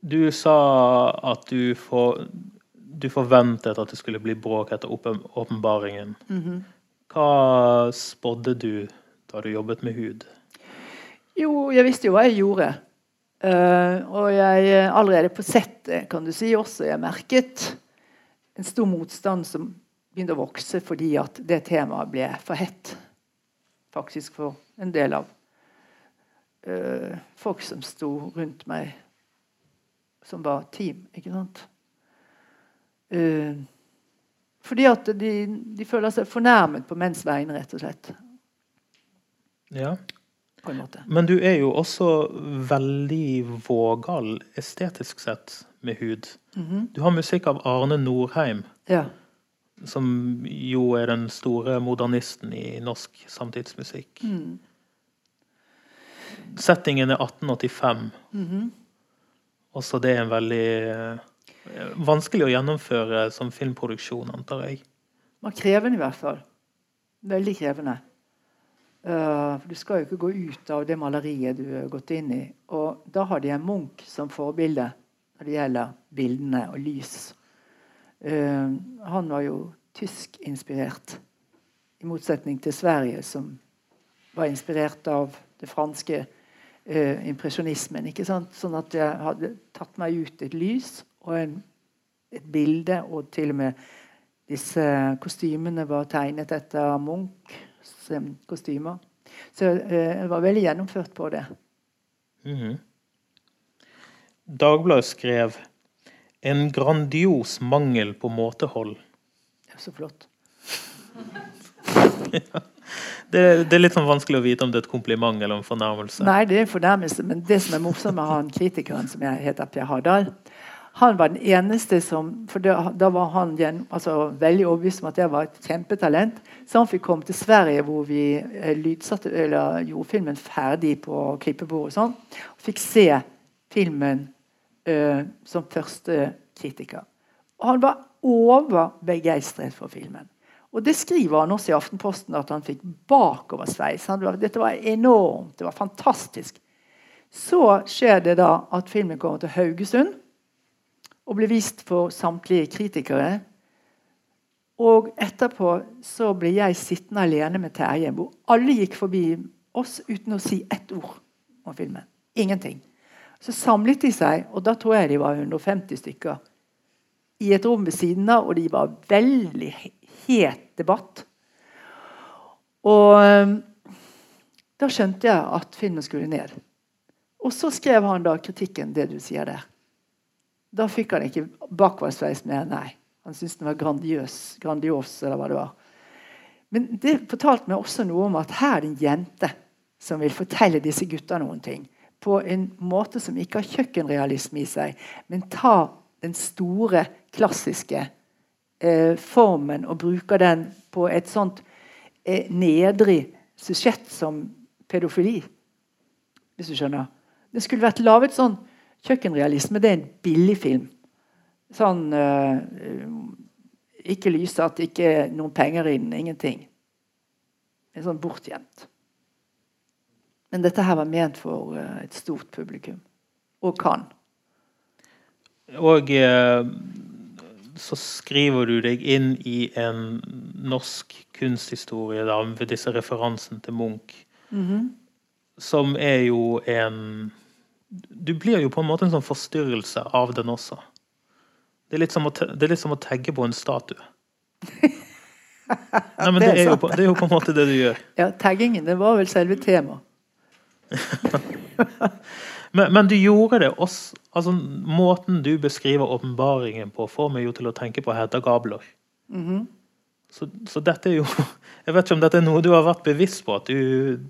Du sa at du, for, du forventet at det skulle bli bråk etter åpenbaringen. Mm -hmm. Hva spådde du da du jobbet med hud? Jo, jeg visste jo hva jeg gjorde. Uh, og jeg allerede på settet kan du si også jeg merket en stor motstand som begynte å vokse fordi at det temaet ble for hett. Faktisk for en del av uh, folk som sto rundt meg, som var team. Ikke sant? Uh, fordi at de, de, føler seg fornærmet på menns vegne, rett og slett. Ja på en måte. Men du er jo også veldig vågal estetisk sett med hud. Mm -hmm. Du har musikk av Arne Norheim. Ja. Som jo er den store modernisten i norsk samtidsmusikk. Mm. Settingen er 1885. Mm -hmm. Også det er en veldig eh, vanskelig å gjennomføre som filmproduksjon, antar jeg. Man krevende, i hvert fall. Veldig krevende. Uh, du skal jo ikke gå ut av det maleriet du har gått inn i. Og da har de en Munch som forbilde når det gjelder bildene og lys. Uh, han var jo tyskinspirert, i motsetning til Sverige, som var inspirert av det franske uh, impresjonismen. ikke sant? Sånn at jeg hadde tatt meg ut et lys og en, et bilde, og til og med disse kostymene var tegnet etter Munchs kostymer. Så eh, jeg var veldig gjennomført på det. Mm -hmm. Dagbladet skrev 'En grandios mangel på måtehold'. Det er så flott. ja. Det, det, er litt sånn vanskelig å vite om det er et kompliment eller en fornærmelse. Nei, det er en fornærmelse, men det som er morsomt med han kritikeren som jeg heter Per Hardal, han var den eneste som For da, da var han altså, veldig overbevist om at jeg var et kjempetalent. Så han fikk komme til Sverige, hvor vi eh, lydsatte, eller, gjorde filmen ferdig på klippebordet. Sånn, og fikk se filmen uh, som første kritiker. Og han var overbegeistret for filmen. Og Det skriver han også i Aftenposten, at han fikk bakoversveis. Dette var enormt. Det var fantastisk. Så skjer det da at filmen kommer til Haugesund og ble vist for samtlige kritikere. Og etterpå så ble jeg sittende alene med Terje, hvor alle gikk forbi oss uten å si ett ord om filmen. Ingenting. Så samlet de seg, og da tror jeg de var 150 stykker, i et rom ved siden av, og de var veldig het debatt. Og um, da skjønte jeg at filmen skulle ned. Og så skrev han da kritikken, det du sier der. Da fikk han ikke bakoversveis mer, nei. Han syntes den var grandiøs, grandios, eller hva det var. Men det fortalte meg også noe om at her er det en jente som vil fortelle disse gutta noen ting. På en måte som ikke har kjøkkenrealisme i seg, men tar den store, klassiske eh, formen og bruker den på et sånt eh, nedrig susjett som pedofili. Hvis du skjønner. Det skulle vært laget sånn Kjøkkenrealisme det er en billig film. Sånn eh, Ikke lyssatt, ikke noen penger inn, ingenting. En sånn bortgjemt. Men dette her var ment for uh, et stort publikum. Og kan. Og uh, så skriver du deg inn i en norsk kunsthistorie da, ved disse referansene til Munch. Mm -hmm. Som er jo en Du blir jo på en måte en sånn forstyrrelse av den også. Det er litt som å, det litt som å tagge på en statue. Nei, men det er, på, det er, jo på, en måte det du gjør. Ja, taggingen det var vel selve temaet. men, men, du gjorde det også altså Måten du beskriver åpenbaringen på, får meg jo til å tenke på Hedda Gabler. Mm -hmm. så, så, dette er jo Jeg vet ikke om dette er noe du har vært bevisst på, at du,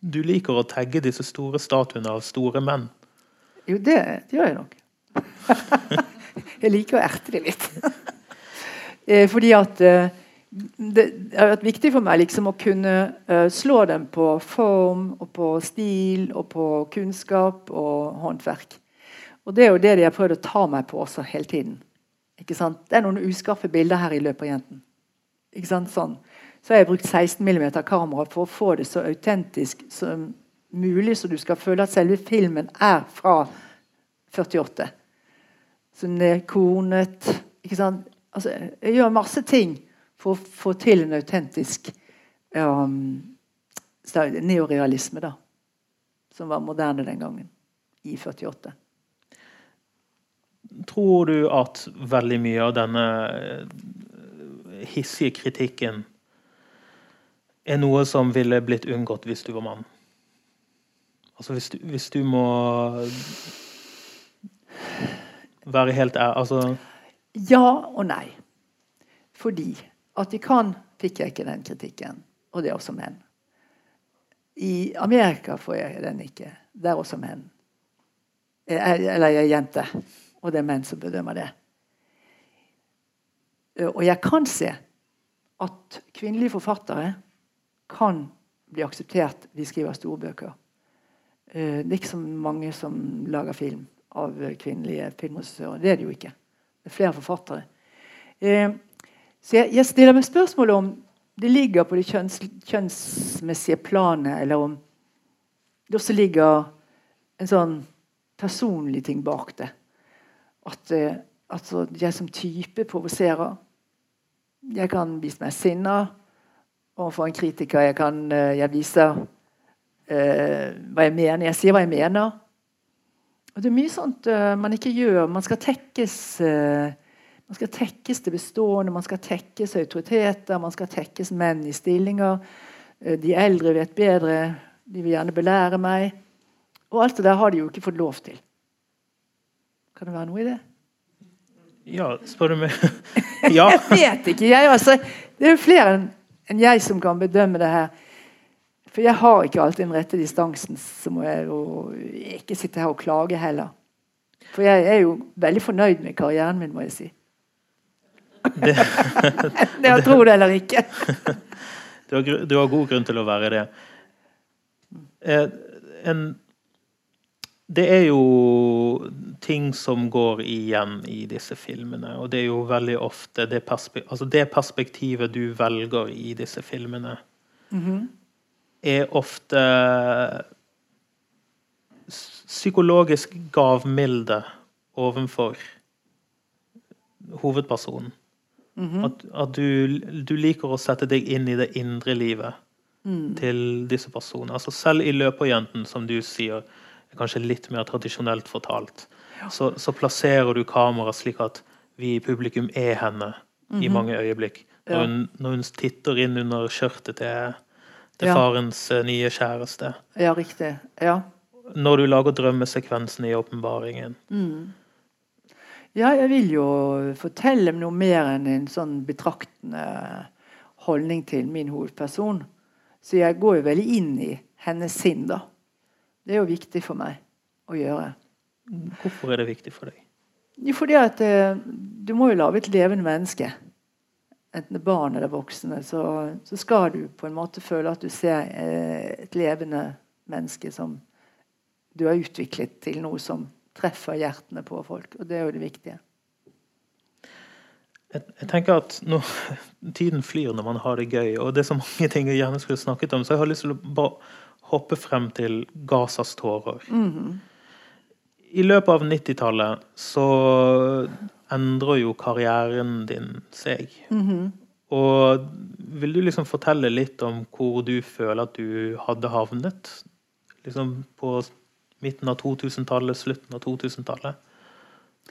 du liker å tagge disse store statuene av store menn? Jo, det, det gjør jeg nok. jeg liker å erte det litt. Eh, fordi at eh, det har vært viktig for meg liksom å kunne uh, slå dem på form og på stil og på kunnskap og håndverk. Og Det er jo det de har prøvd å ta meg på også hele tiden. Ikke sant? Det er noen uskarpe bilder her i Løperjenten. Ikke sant? Sånn. Så har jeg brukt 16 mm kamera for å få det så autentisk som mulig, så du skal føle at selve filmen er fra 48 som er kornet. ikke sant? Altså, jeg gjør masse ting for å få til en autentisk um, neorealisme, da. Som var moderne den gangen. I 48. Tror du at veldig mye av denne eh, hissige kritikken er noe som ville blitt unngått hvis du var mann? Altså hvis du, hvis du må være helt ærlig? Altså ja og nei. Fordi at de kan, fikk jeg ikke den kritikken. Og det er også menn. I Amerika får jeg den ikke. Det er også menn. Eller jeg er jente. Og det er menn som bedømmer det. Og jeg kan se at kvinnelige forfattere kan bli akseptert de skriver store bøker. Det er ikke så mange som lager film av kvinnelige filmregissører. Det er det jo ikke. Det er flere forfattere. Så jeg, jeg, stiller meg spørsmålet om det ligger på det kjønns, kjønnsmessige planet, eller om det også ligger en sånn personlig ting bak det. At eh, altså, jeg som type provoserer. Jeg kan vise meg sinna overfor en kritiker. Jeg kan eh, jeg viser eh, hva jeg mener. Jeg sier hva jeg mener. Og det er mye sånt uh, man ikke gjør. Man skal tekkes uh, man skal tekkes det bestående, man skal tekkes autoriteter, man skal tekkes menn i stillinger. Uh, de eldre vet bedre, de vil gjerne belære meg. Og alt det der har de jo ikke fått lov til. Kan det være noe i det? Ja, spør du meg Ja. jeg vet ikke. Jeg, altså, det er jo flere enn jeg som kan bedømme det her. For jeg har ikke alltid den rette distansen. Så må jeg jo ikke sitte her og klage heller. For jeg er jo veldig fornøyd med karrieren min, må jeg si. Det, det å tror det eller ikke. du, har, du, har, god grunn til å være det. Eh, en, det er jo ting som går igjen i disse filmene, og det er jo veldig ofte det, perspe altså det perspektivet du velger i disse filmene. Mm -hmm er ofte psykologisk gavmilde overfor hovedpersonen. Mm -hmm. At, at du, du, liker å sette deg inn i det indre livet mm. til disse personene. Altså selv i 'Løperjenten', som du sier, er kanskje litt mer tradisjonelt fortalt, ja. så, så, plasserer du kameraet slik at vi i publikum er henne mm -hmm. i mhm. mange øyeblikk. Når hun, når hun titter inn under skjørtet til til ja. farens uh, nye kjæreste. Ja, riktig. Ja. Når du lager drømmesekvensen i åpenbaringen. Mm. Ja, jeg vil jo fortelle noe mer enn en sånn betraktende holdning til min hovedperson. Så jeg går jo veldig inn i hennes sinn, da. Det er jo viktig for meg å gjøre. Hvorfor er det viktig for deg? Jo, fordi at eh, du må jo lage et levende menneske enten barn eller voksne, så, så, skal du på en måte føle at du ser eh, et levende menneske som du har utviklet til noe som treffer hjertene på folk. Og det er jo det viktige. jeg, jeg tenker at nå, Tiden flyr når man har det gøy, og det er så mange ting jeg gjerne skulle snakket om, så jeg har lyst til å bare hoppe frem til Gazas tårer. I løpet av 90-tallet så endrer jo karrieren din seg. Og vil du liksom fortelle litt om hvor du føler at du hadde havnet? Liksom på midten av 2000-tallet, slutten av 2000-tallet?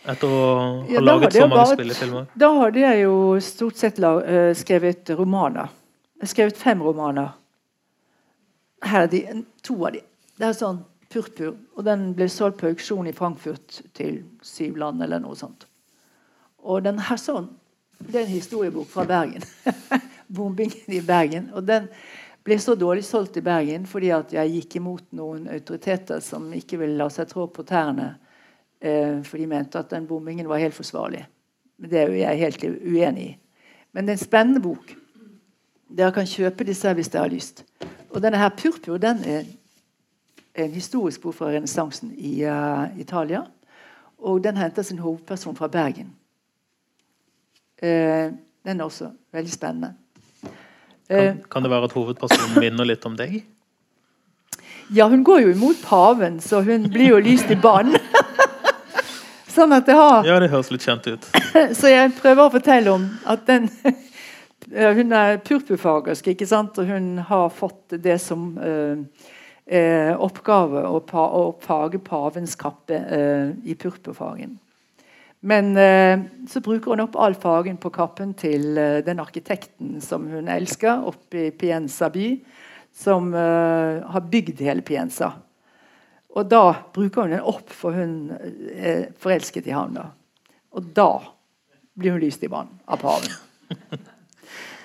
Etter å ha Ja, laget så mange bare- spillefilmer? Da hadde jeg jo stort sett la, uh, skrevet romaner. Jeg har skrevet fem romaner. Her er de, to av de. Det er sånn Purpur. Og den ble solgt på auksjon i Frankfurt til syv land eller noe sånt. Og den her sånn, det er en historiebok fra Bergen. Bombingen i Bergen. Og den ble så dårlig solgt i Bergen fordi at jeg gikk imot noen autoriteter som ikke ville la seg trå på tærne. Eh, for de mente at den bombingen var helt forsvarlig. Det er jo jeg helt uenig i. Men det er en spennende bok. Dere kan kjøpe disse hvis dere har lyst. Og denne her Purpur den er en historisk bok fra renessansen i uh, Italia. Og den henter sin hovedperson fra Bergen. Eh, den er også veldig spennende. Eh, Kan, kan det være at hovedpersonen minner litt om deg? ja, hun går jo imot paven, så hun blir jo lyst i banen. sånn at det har Ja, det høres litt kjent ut. Så jeg prøver å fortelle om at den Hun er purpurfagersk, ikke sant? og hun har fått det som eh, oppgave å, pa, å fage pavens kappe eh, i purpurfagen. Men eh, så bruker hun opp all fagen på kappen til eh, den arkitekten som hun elsker, oppe i Pienza by, som eh, har bygd hele Pienza. Og da bruker hun den opp, for hun er forelsket i ham. da. Og da blir hun lyst i vann av paven.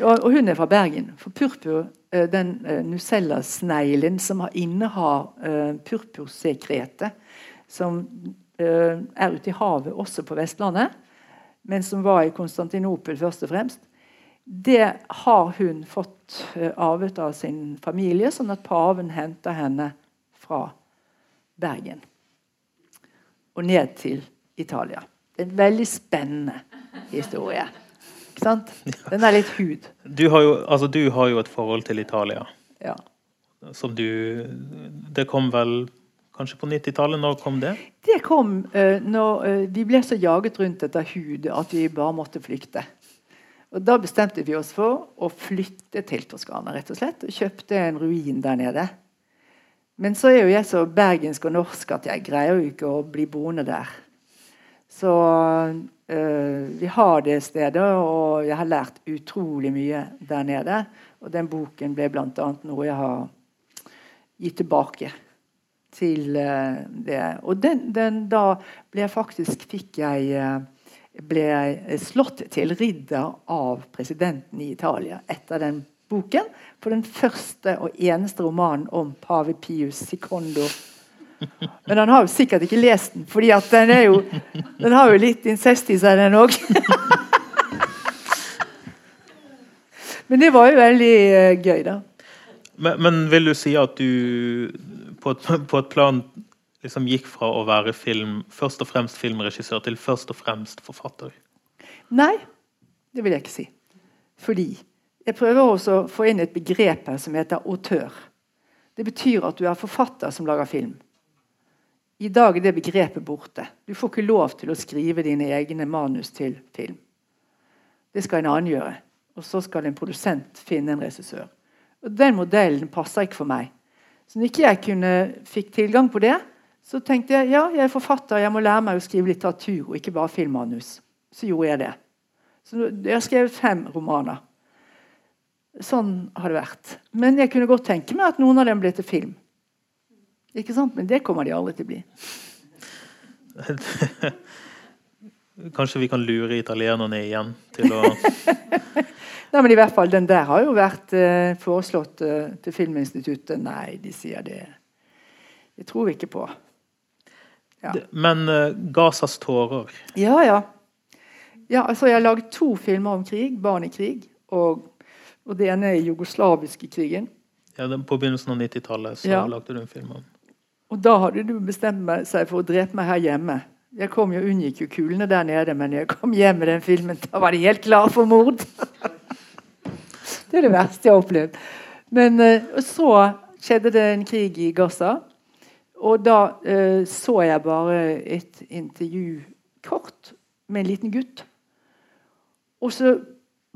Og, hun er fra Bergen. For purpur, den Nucella-sneglen som har innehar purpursekretet, som er ute i havet også på Vestlandet, men som var i Konstantinopel først og fremst, det har hun fått eh, arvet av sin familie, sånn at paven henter henne fra Bergen og ned til Italia. Det er en veldig spennende historie. Ikke sant? Den er litt hud. Du har jo, altså, du har jo et forhold til Italia. Ja. Som du Det kom vel kanskje på 90-tallet? Når kom det? Det kom uh, når uh, vi ble så jaget rundt etter hud at vi bare måtte flykte. Og Da bestemte vi oss for å flytte til Toskana rett og slett, og kjøpte en ruin der nede. Men så er jo jeg så bergensk og norsk at jeg greier jo ikke å bli boende der. Så uh, vi har det stedet, og jeg har lært utrolig mye der nede. Og den boken ble bl.a. noe jeg har gitt tilbake til uh, det. Og den, den, da ble jeg faktisk fikk jeg uh, ble jeg slått til ridder av presidenten i Italia etter den boken. For den første og eneste romanen om pave Pius Secondo. Men han har jo sikkert ikke lest den, at den, jo, den har jo litt incest i seg, den òg. Men det var jo veldig uh, gøy, da. Men, men, vil du si at du på et, på et plan liksom gikk fra å være film, først og fremst filmregissør til først og fremst forfatter? Nei, det vil jeg ikke si. Fordi jeg prøver også å få inn et begrep her som heter autør. Det betyr at du er forfatter som lager film. I dag er det begrepet borte. Du får ikke lov til å skrive dine egne manus til film. Det skal en annen gjøre. Og så skal en produsent finne en regissør. Og Den modellen passer ikke for meg. Så når ikke jeg kunne, fikk tilgang på det, så tenkte jeg ja, jeg er forfatter, jeg må lære meg å skrive litteratur og ikke bare filmmanus. Så gjorde jeg det. Så jeg skrev fem romaner. Sånn har det vært. Men jeg kunne godt tenke meg at noen av dem ble til film. Ikke sant? Men det kommer de aldri til å bli. Kanskje vi kan lure italienerne igjen til å Nei, men i hvert fall, Den der har jo vært eh, foreslått eh, til Filminstituttet. Nei, de sier det. Det tror vi ikke på. Ja. Men uh, Gazas tårer Ja, ja. ja altså, jeg har laget to filmer om krig. Barn i krig. Og, og det ene er jugoslaviske krigen. ja, den, På begynnelsen av 90-tallet Ja. lagde du en film om Og da hadde du bestemt seg for å drepe meg her hjemme. Jeg kom jo, unngikk jo kulene der nede, men jeg kom hjem med den filmen, da var de helt klare for mord. det er det verste jeg har opplevd. Men uh, så skjedde det en krig i Gaza. Og da uh, så jeg bare et intervju kort med en liten gutt. Og så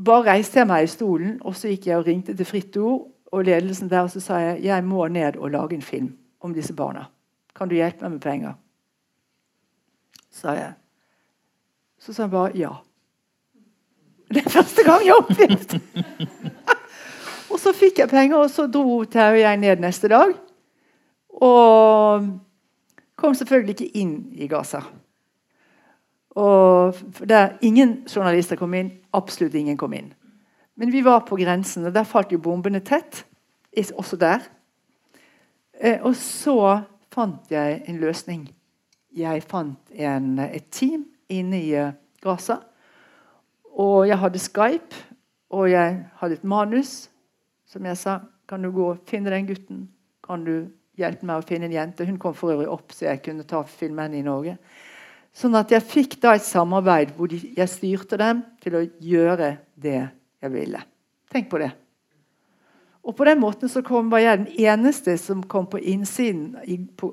bare reiste jeg meg i stolen og så gikk jeg og ringte til Fritt Ord og ledelsen der og så sa jeg, jeg må ned og lage en film om disse barna. Kan du hjelpe meg med penger? Sa jeg. Så sa han bare ja. Det er første gang jeg har opplevd Og så fikk jeg penger, og så dro Terje og jeg ned neste dag. Og kom selvfølgelig ikke inn i Gaza. Og der Ingen journalister kom inn. Absolutt ingen kom inn. Men vi var på grensen, og der falt jo bombene tett. Også der. Eh, og så fant jeg en løsning jeg fant en, et team inne i Gaza. Og jeg hadde Skype, og jeg hadde et manus som jeg sa Kan du gå og finne den gutten? Kan du hjelpe meg å finne en jente? Hun kom for øvrig opp, så jeg kunne ta filmen i Norge. Sånn at jeg fikk da et samarbeid hvor jeg styrte dem til å gjøre det jeg ville. Tenk på det. Og på den måten så kom, var jeg den eneste som kom på innsiden i, på,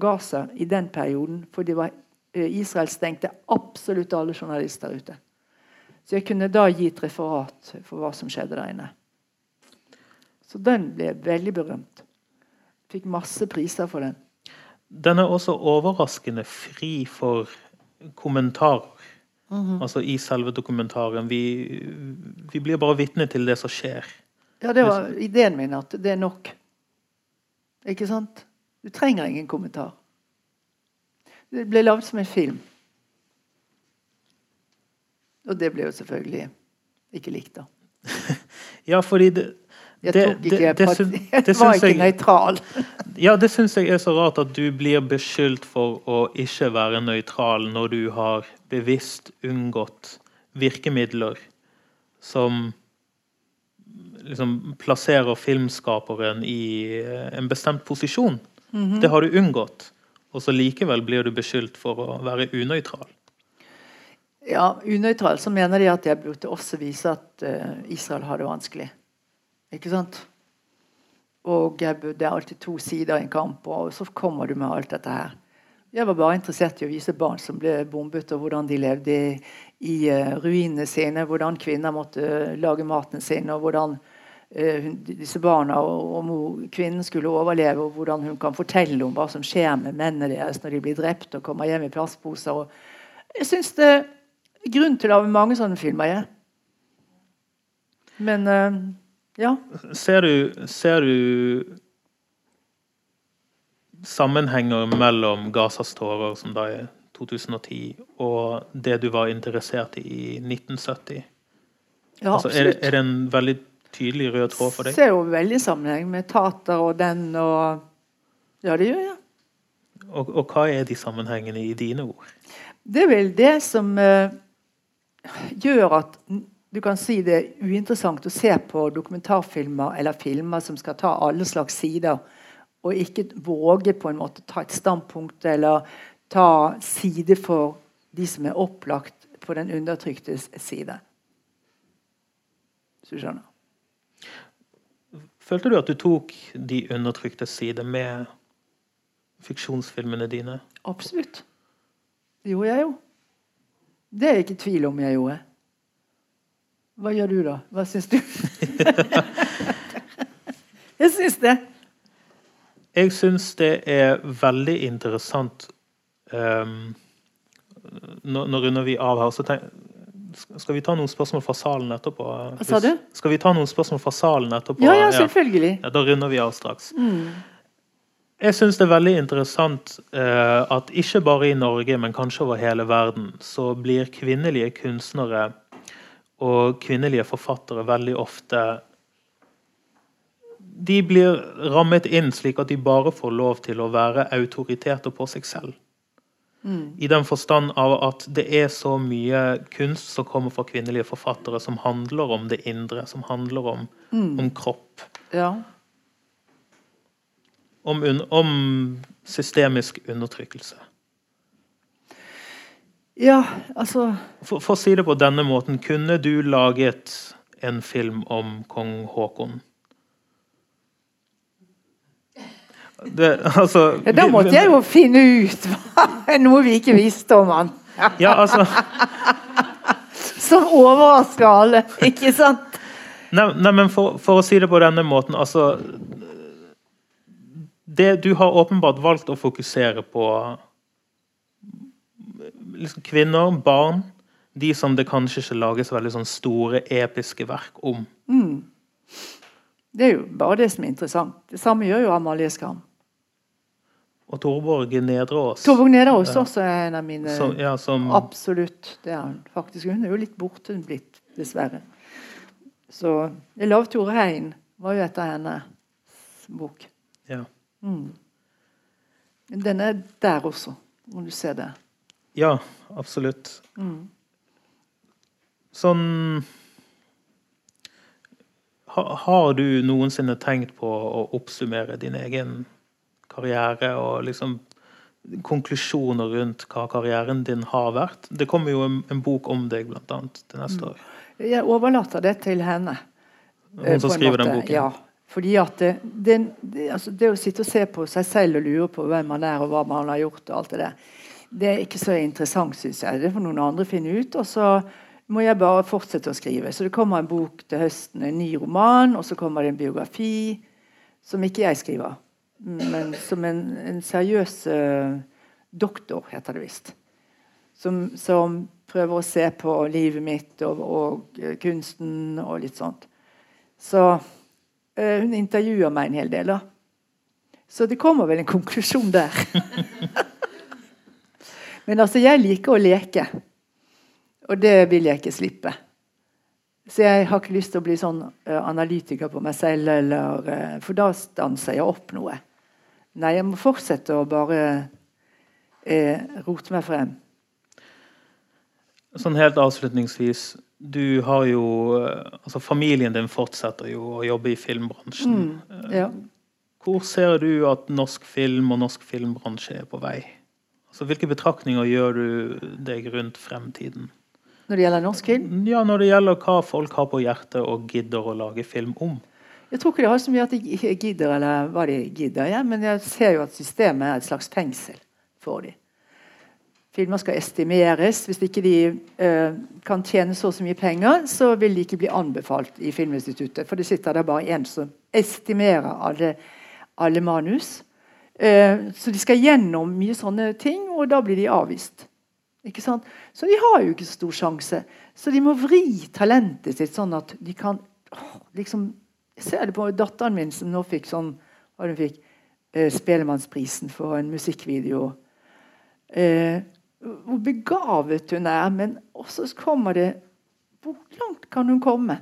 Gaza i den perioden. Fordi var, eh, Israel stengte absolutt alle journalister ute. Så jeg kunne da gi et referat for hva som skjedde der inne. Så den ble veldig berømt. Fikk masse priser for den. Den er også overraskende fri for kommentarer. Mm -hmm. Altså i selve dokumentaren. Vi, vi blir bare vitne til det som skjer. Ja, det var ideen min, at det er nok. Ikke sant? Du trenger ingen kommentar. Det ble lagd som en film. Og det ble jo selvfølgelig ikke likt, da. ja, fordi det, jeg tok ikke det, det, det, jeg var ikke nøytral. ja, det syns jeg er så rart at du blir beskyldt for å ikke være nøytral når du har bevisst unngått virkemidler som liksom plasserer filmskaperen i eh, en bestemt posisjon. Mm -hmm. Det har du unngått. Og så likevel blir du beskyldt for å være unøytral. Ja, unøytral så mener de at jeg burde også vise at uh, Israel har det vanskelig. Ikke sant? Og det er alltid to sider i en kamp, og så kommer du med alt dette her. Jeg var bare interessert i å vise barn som ble bombet, og hvordan de levde i, i uh, ruinene sine. Hvordan kvinner måtte lage maten sin, og hvordan Eh, disse barna og om kvinnen skulle overleve, og hvordan hun kan fortelle om hva som skjer med mennene deres når de blir drept og kommer hjem i plastposer. jeg syns det er grunn til å lage mange sånne filmer. Ja. Men uh, ja. Ser du, ser du sammenhenger mellom Gazas tårer, som da er 2010, og det du var interessert i i 1970? Ja, altså, er, er det en veldig tydelig rød tråd for deg? Ser jo veldig sammenheng med Tater og den og Ja, det gjør jeg. Og, og, hva er de sammenhengene i dine ord? Det er vel det som uh, gjør at du kan si det er uinteressant å se på dokumentarfilmer eller filmer som skal ta alle slags sider, og ikke våge på en måte ta et standpunkt eller ta side for de som er opplagt på den undertryktes side. Hvis du skjønner. Følte du at du tok de undertrykte side med fiksjonsfilmene dine? Absolutt. Det gjorde jeg jo. Det er jeg ikke i tvil om jeg gjorde. Hva gjør du, da? Hva syns du? jeg syns det. Jeg syns det er veldig interessant um, nå, nå, runder vi av her. så tenk, skal vi ta noen spørsmål fra salen etterpå? Hva sa du? Skal vi ta noen spørsmål fra salen etterpå? Ja, ja, selvfølgelig. Ja, da runder vi av straks. Mm. Jeg syns det er veldig interessant eh, at ikke bare i Norge, men kanskje over hele verden, så blir kvinnelige kunstnere og kvinnelige forfattere veldig ofte De blir rammet inn slik at de bare får lov til å være autoriteter på seg selv. Mm. I den forstand av at det er så mye kunst som kommer fra kvinnelige forfattere, som handler om det indre, som handler om, mm. om kropp. Ja. Om, om, systemisk undertrykkelse. Ja, altså For, for å si det på denne måten, kunne du laget en film om kong Haakon? Det, altså, ja, Da måtte jeg jo finne ut noe vi ikke visste om han. Ja, altså Som overrasker alle, ikke sant? Nei, nei men for, for, å si det på denne måten, altså det, Du har åpenbart valgt å fokusere på liksom, kvinner, barn, de som det kanskje ikke lages veldig sånn store, episke verk om. Mm. Det er jo bare det som er interessant. Det samme gjør jo Amalie Skram. Og Torborg Nedreås. Torborg Nedreås ja. også er en av mine som, ja, som... Absolutt. Det er hun faktisk. Hun er jo litt borte blitt, dessverre. Så 'Lav Tore Hein' var jo etter hennes bok. Ja. Mm. Den er der også, om du ser det. Ja, absolutt. Mm. Sånn ha, Har du noensinne tenkt på å oppsummere din egen karriere og liksom konklusjoner rundt hva karrieren din har vært. Det kommer jo en, en bok om deg blant annet, til neste mm. år. Jeg overlater det til henne. Hun som skriver den boken? Ja. Fordi at det, det, det, altså det, å sitte og se på seg selv og lure på hvem man er og hva man har gjort, og alt det der, det er ikke så interessant, syns jeg. Det får noen andre finne ut. Og så må jeg bare fortsette å skrive. Så det kommer en bok til høsten, en ny roman, og så kommer det en biografi som ikke jeg skriver men som en, en seriøs uh, doktor, heter det visst. Som, som, prøver å se på livet mitt og, og uh, kunsten og litt sånt. Så uh, hun intervjuer meg en hel del, da. Så det kommer vel en konklusjon der. men altså, jeg liker å leke. Og det vil jeg ikke slippe. Så jeg har ikke lyst til å bli sånn analytiker på meg selv, eller, for da stanser jeg opp noe. Nei, jeg må fortsette å bare eh, rote meg frem. Sånn helt avslutningsvis. Du har jo altså Familien din fortsetter jo å jobbe i filmbransjen. Mm, ja. Hvor ser du at norsk film og norsk filmbransje er på vei? Altså, hvilke betraktninger gjør du deg rundt fremtiden? Når det gjelder norsk film? Ja, Når det gjelder hva folk har på hjertet og gidder å lage film om. Jeg tror ikke det har så mye at de gidder, eller hva de gidder. Ja, men jeg ser jo at systemet er et slags fengsel for dem. Filmer skal estimeres. Hvis ikke de uh, kan tjene så og så mye penger, så vil de ikke bli anbefalt i Filminstituttet. For det sitter der bare én som estimerer alle, alle manus. Uh, så de skal gjennom mye sånne ting, og da blir de avvist. Så de har jo ikke så stor sjanse. Så de må vri talentet sitt sånn at de kan liksom jeg ser det på datteren min, som nå fikk sånn hva hun fikk, eh, Spelemannsprisen for en musikkvideo. Eh, hvor begavet hun er, men også kommer det Hvor langt kan hun komme?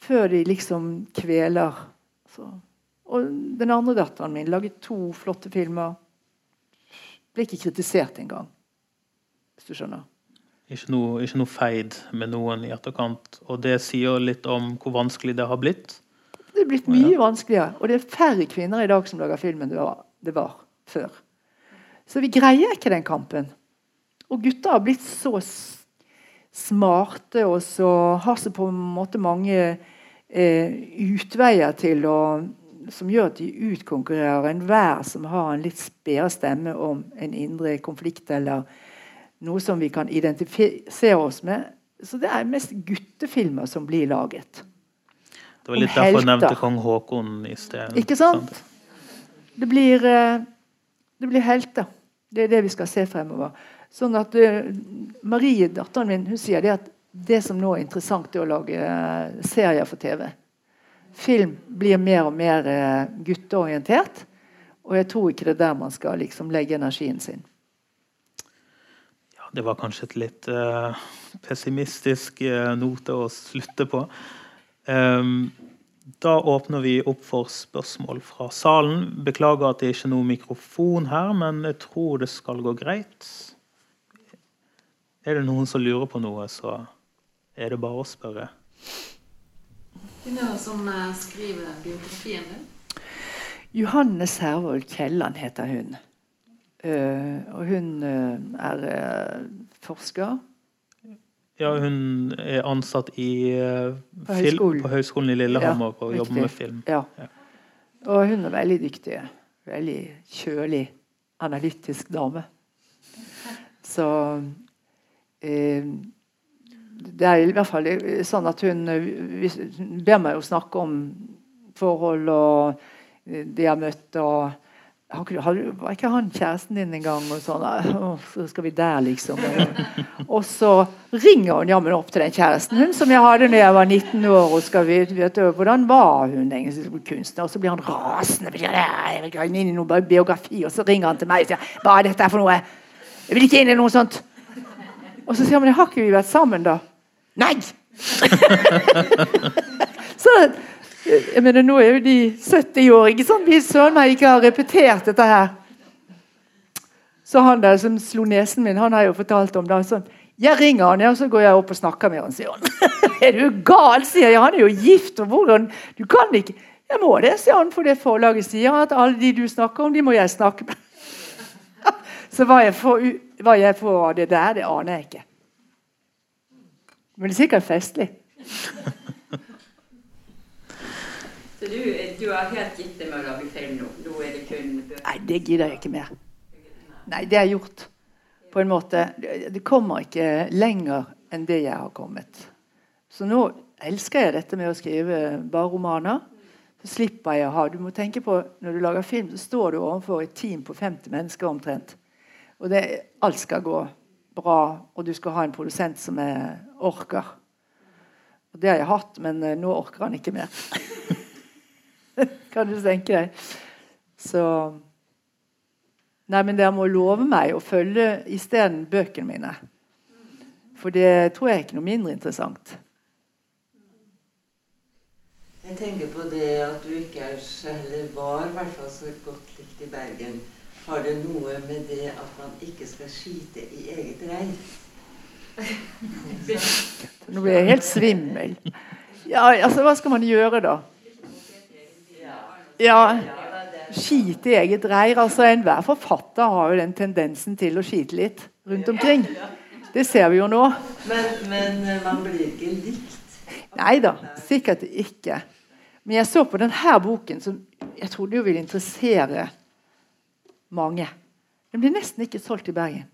Før de liksom kveler. Så. Og den andre datteren min laget to flotte filmer. Ble ikke kritisert engang, hvis du skjønner. Ikke noe, ikke noe, feid med noen i etterkant. Og det sier litt om hvor vanskelig det har blitt. Det er blitt mye vanskeligere. Og det er færre kvinner i dag som lager film enn det var, det var før. Så vi greier ikke den kampen. Og gutter har blitt så smarte og så har så på en måte mange eh, utveier til å som gjør at de utkonkurrerer enhver som har en litt spede stemme om en indre konflikt eller noe som vi kan identifisere oss med. Så det er mest guttefilmer som blir laget. Det var litt derfor jeg nevnte kong Haakon i sted. Ikke sant? Det blir, eh, det blir helter. Det er det vi skal se fremover. Sånn at uh, Marie, datteren min, hun sier det at det som nå er interessant, er å lage uh, serier for TV. Film blir mer og mer uh, gutteorientert. Og jeg tror ikke det er der man skal liksom, legge energien sin Ja, det var kanskje et litt uh, pessimistisk uh, note å slutte på. Um, da åpner vi opp for spørsmål fra salen. Beklager at det ikke er noen mikrofon her, men jeg tror det skal gå greit. Er det noen som lurer på noe, så er det bare å spørre. Hvem er det som eh, skriver biografien din? Johanne Servold Kielland heter hun. Uh, og hun uh, er uh, forsker. Ja, hun er ansatt i På film, høyskolen. på Høgskolen i Lillehammer Ja, og jobber riktig. med film. Ja. Ja. Og hun er veldig dyktig. Veldig kjølig, analytisk dame. Så Det er i hvert fall sånn at eh, hun ber meg å snakke om forhold og de jeg har møtt og har Var ikke han kjæresten din en gang? Og sånn, så skal vi der, liksom. Og så ringer hun jammen opp til den kjæresten hun som jeg hadde når jeg var 19 år. og skal vi, vet Hvordan var hun egentlig som kunstner? Og så blir han rasende. Jeg vil inn i noen biografi. Og så ringer han til meg og sier hva er dette for noe? Jeg vil ikke inn i noe sånt. Og så sier han men har ikke vi vært sammen, da? Nei! så jeg mener, Nå er jo de 70 år. ikke sant? Vi søren meg ikke har repetert dette her. Så han der som slo nesen min, han har jo fortalt om det. Sånn, jeg ringer han, og så går jeg opp og snakker med han, sier han. er du gal, sier jeg. Han er jo gift. og hvordan, Du kan ikke Jeg må det, sier han, for det forlaget sier at alle de du snakker om, de må jeg snakke med. så hva jeg får av det der, det aner jeg ikke. Men det er sikkert festlig. Så du, du har helt gitt deg med å lage film nå? Nå er det kun bøker? Nei, det gidder jeg ikke mer. Nei, det er gjort. På en måte. Det det kommer ikke lenger enn det jeg har kommet. Så nå elsker jeg dette med å skrive bare romaner. Så slipper jeg å ha Du må tenke på når du lager film, så står du overfor et team på 50 mennesker omtrent. Og det, alt skal gå bra, og du skal ha en produsent som er, orker. Og det har jeg hatt, men eh, nå orker han ikke mer. kan du tenke deg. Så Nei, men dere må love meg å følge isteden bøkene mine. For det tror jeg er ikke noe mindre interessant. Jeg tenker på det at du ikke er så, eller var i hvert fall så godt likt i Bergen. Har det noe med det at man ikke skal skite i eget reir? Nå blir jeg helt svimmel. Ja, altså, hva skal man gjøre, da? Ja, Skite i eget reir. altså Enhver forfatter har jo den tendensen til å skite litt rundt omkring. Det ser vi jo nå. Men, men eh, man blir ikke likt. Nei da, sikkert ikke. Men jeg så på denne boken, som jeg trodde jo ville interessere mange. Den ble nesten ikke solgt i Bergen.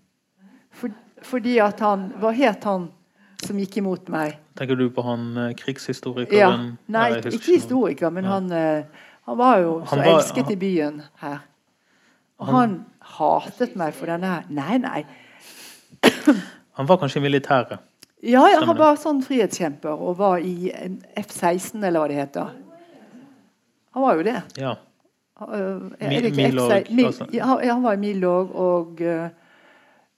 For, fordi at han Hva het han som gikk imot meg? Tenker du på han eh, Ja. Nei, ikke, ikke historiker, men han, eh, han var jo så Han var- elsket i byen her. Og han hatet meg for denne her. Nei, nei. Han var kanskje i militæret. Ja, ja, han var sånn frihetskjemper og var i F-16, eller hva det heter. Han var jo det. Ja. Milorg, altså. han- var i Milorg, og, uh,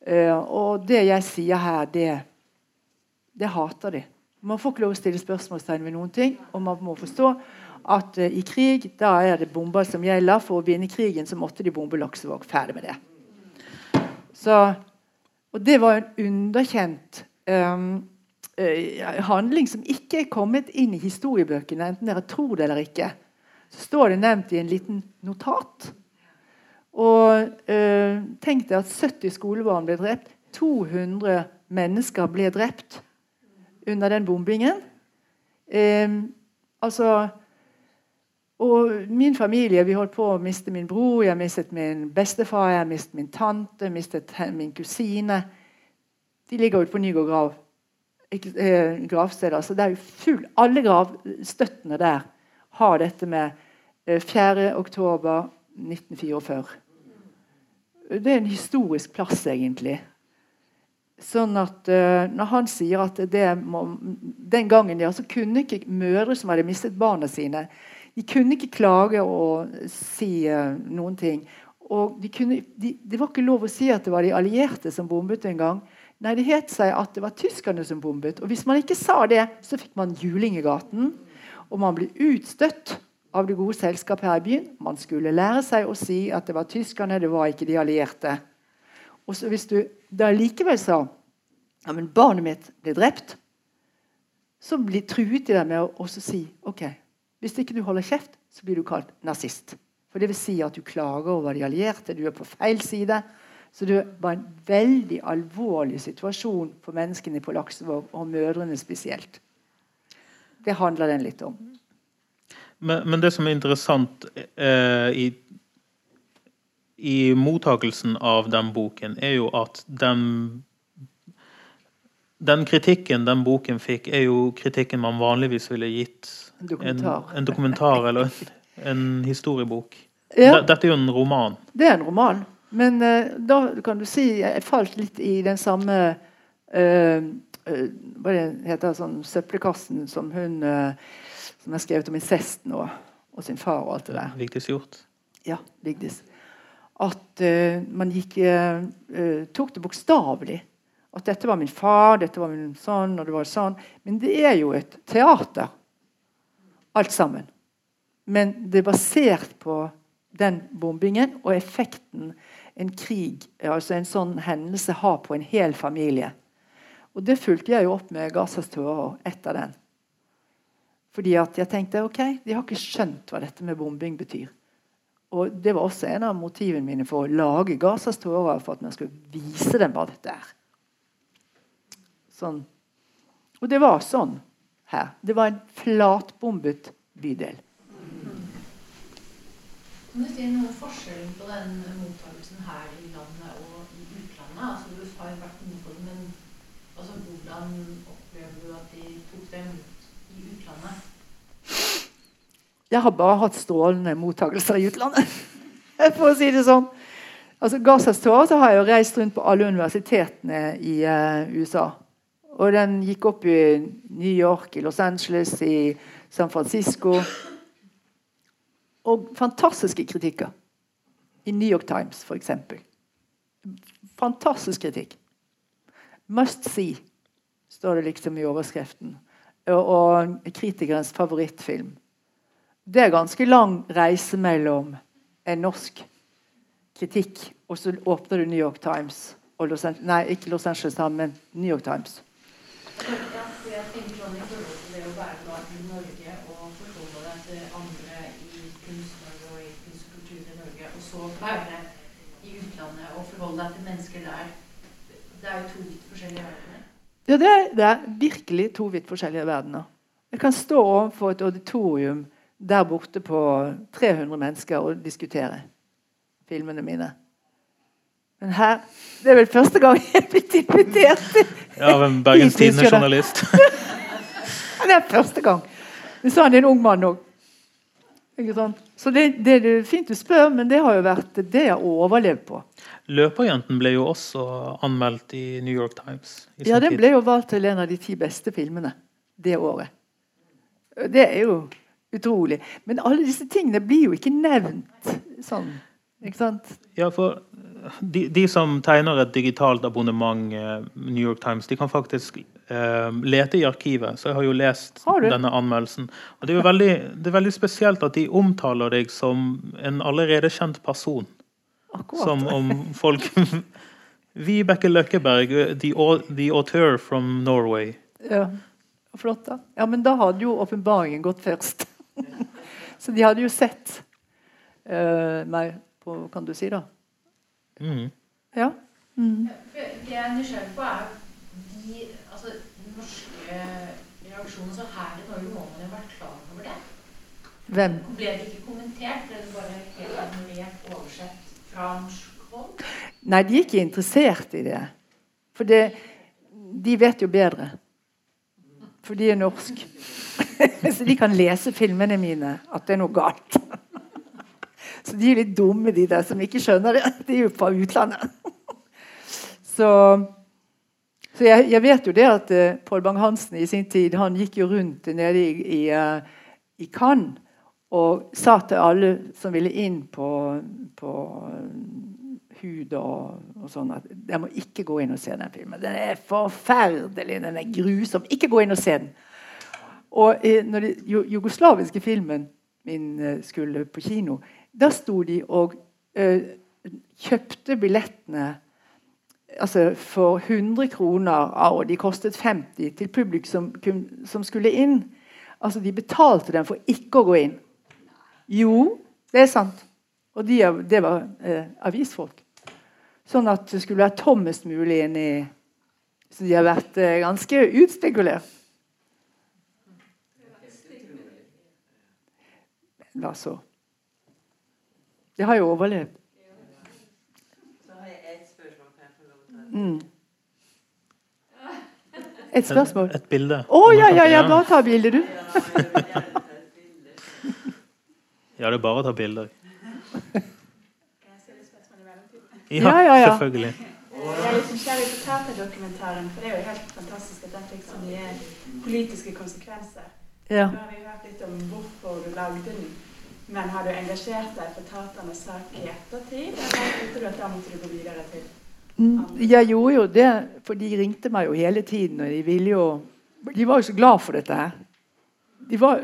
uh, og det jeg sier her, det, det hater de. Man får ikke lov å stille spørsmålstegn ved noen ting, og man må forstå at uh, i krig da er det bomber som gjelder. For å vinne krigen så måtte de bombe Laksevåg. Ferdig med det. Så, og det var en underkjent um, uh, handling som ikke er kommet inn i historiebøkene, enten dere tror det eller ikke. Så står det nevnt i en liten notat. Og eh, tenk deg at 70 skolebarn ble drept. 200 mennesker ble drept under den bombingen. Eh, altså Og min familie Vi holdt på å miste min bror, jeg mistet min bestefar, jeg mistet min tante, jeg mistet min kusine. De ligger ute på Nygård grav. Ikke, eh, gravsted. Altså, det er jo full, alle gravstøttene der har dette med eh, 4. oktober 1944. Det er en historisk plass, egentlig. Sånn at uh, Når han sier at må, Den gangen ja, så kunne ikke mødre som hadde mistet barna sine, de kunne ikke klage og si uh, noen ting. Og de kunne, de, Det var ikke lov å si at det var de allierte som bombet en gang. Nei, det het seg at det var tyskerne som bombet. Og hvis man ikke sa det, så fikk man juling i gaten. Og man ble utstøtt av det gode selskapet her i byen. Man skulle lære seg å si at det var tyskerne, det var ikke de allierte. Og så hvis du da likevel sa ja, men barnet mitt ble drept, så blir truet de deg med å si ok, hvis ikke du holder kjeft, så blir du kalt nazist. For det vil si at du klager over de allierte, du er på feil side. Så det var en veldig alvorlig situasjon for menneskene på Laksevåg, og mødrene spesielt. Det handler den litt om. Men, men det som er interessant eh, i, i mottakelsen av den boken, er jo at den den kritikken den boken fikk, er jo kritikken man vanligvis ville gitt En dokumentar. en, en dokumentar eller en, en historiebok. Ja. Dette er jo en roman. Det er en roman. Men uh, da kan du si Jeg falt litt i den samme eh, Hva det heter sånn søppelkassen som hun eh, som har skrevet om incest nå, og sin far og alt det der. Vigdis Hjort. Ja, Vigdis. At uh, man gikk uh, eh, tok det bokstavelig. At dette var min far, dette var min sånn, og det var sånn. Men det er jo et teater, alt sammen. Men det er basert på den bombingen og effekten en krig, altså en sånn hendelse, har på en hel familie. Og det fulgte jeg jo opp med Gazas tårer etter den. Fordi at jeg tenkte ok, de har ikke skjønt hva dette med bombing betyr. Og Det var også en av motivene mine for å lage Gazas tårer, for at man skulle vise dem hva dette er. Sånn. Og det var sånn her. Det var en flatbombet bydel. Kan du si noe om forskjellen på den mottakelsen her i landet og i utlandet? Altså, du har vært inne på det, men altså, hvordan opplever du at de tok det imot i utlandet? Jeg har bare hatt strålende mottakelser i utlandet. For å si det sånn. Altså Gazas tårer har jeg jo reist rundt på alle universitetene i uh, USA. Og den gikk opp i New York, i Los Angeles, i San Francisco. Og fantastiske kritikker. I New York Times, f.eks. Fantastisk kritikk. 'Must see', står det liksom i overskriften. Og, kritikerens favorittfilm. Det er ganske lang reise mellom en norsk kritikk, og så åpner du New York Times. Og Los nei, ikke Los Angeles, men New York Times. Ja, være i utlandet og forholde deg til mennesker der. Det er jo to vidt forskjellige verdener. Ja, det er, det er virkelig to vidt forskjellige verdener. Jeg kan stå overfor et auditorium der borte på 300 mennesker og diskutere filmene mine. Men her Det er vel første gang jeg er blitt invitert Ja, av en Bergens. Tidende-journalist. Det er første gang. Så er han en ung mann òg. Så det, det er fint du spør, men det har jo vært det jeg har overlevd på. 'Løperjenten' ble jo også anmeldt i New York Times. i Ja, den ble jo valgt til en av de ti beste filmene det året. Det er jo utrolig. Men alle disse tingene blir jo ikke nevnt sånn. Ikke sant? Ja, for de, de som tegner et digitalt abonnement, eh, New York Times, de kan faktisk eh, lete i arkivet. Så jeg har jo lest Har denne anmeldelsen. Og det er jo veldig, det er veldig spesielt at de omtaler deg som en allerede kjent person. Akkurat. Som om folk Vibeke Løkkeberg, the, the auteur from Norway. Ja. Flott, da. Ja, men da hadde jo åpenbaringen gått først. Så de hadde jo sett uh, meg på Kan du si, da? Mhm. Ja. Mm. Det jeg er nysgjerrig på, er de altså, norske reaksjonene. Så her i Norge må man jo ha vært klar over det. Hvem? Ble det ikke kommentert? Ble det bare helt annullert, oversett fra norsk hold? Nei, de er ikke interessert i det. For det, de vet jo bedre. For de er norsk. Så de kan lese filmene mine at det er noe galt. Så de er litt dumme, de der som ikke skjønner det. De er jo fra utlandet. Så, så jeg, jeg vet jo det at uh, Pål Bang-Hansen i sin tid han gikk jo rundt nede i, i, uh, i Cannes og sa til alle som ville inn på, på eh, hud og, og sånn at jeg må ikke gå inn og se den filmen. Den er forferdelig, den er grusom. Ikke gå inn og se den. Og eh, når den jugoslaviske filmen min eh, skulle på kino, da sto de og eh, kjøpte billettene altså for 100 kroner, og de kostet 50 til publikum som, som skulle inn. Altså De betalte dem for ikke å gå inn. Jo, det er sant. Og de, det var eh, avisfolk. Sånn at det skulle være tommest mulig inn i Så de har vært eh, ganske utspekulert. La så? Det har jo overlevd. Så har jeg et spørsmål. Kan jeg få lov til Mm. Et spørsmål? Et, et bilde. Å ja, ja, ja, bare ta bilde, du. Ja, det er bare å ta bilder. Ja, Ja, ja, ja. selvfølgelig. Jeg er litt nysgjerrig på Tata-dokumentaren, for det er jo helt fantastisk at den fikk så mye politiske konsekvenser. Ja. Nå har vi hørt litt om hvorfor du lagde den, men har du engasjert deg for tapernes sak i ettertid, eller tenkte du at da måtte du gå videre til Mm, Jeg gjorde jo det, for de ringte meg jo hele tiden. og De ville jo De var jo så glad for dette her. De var,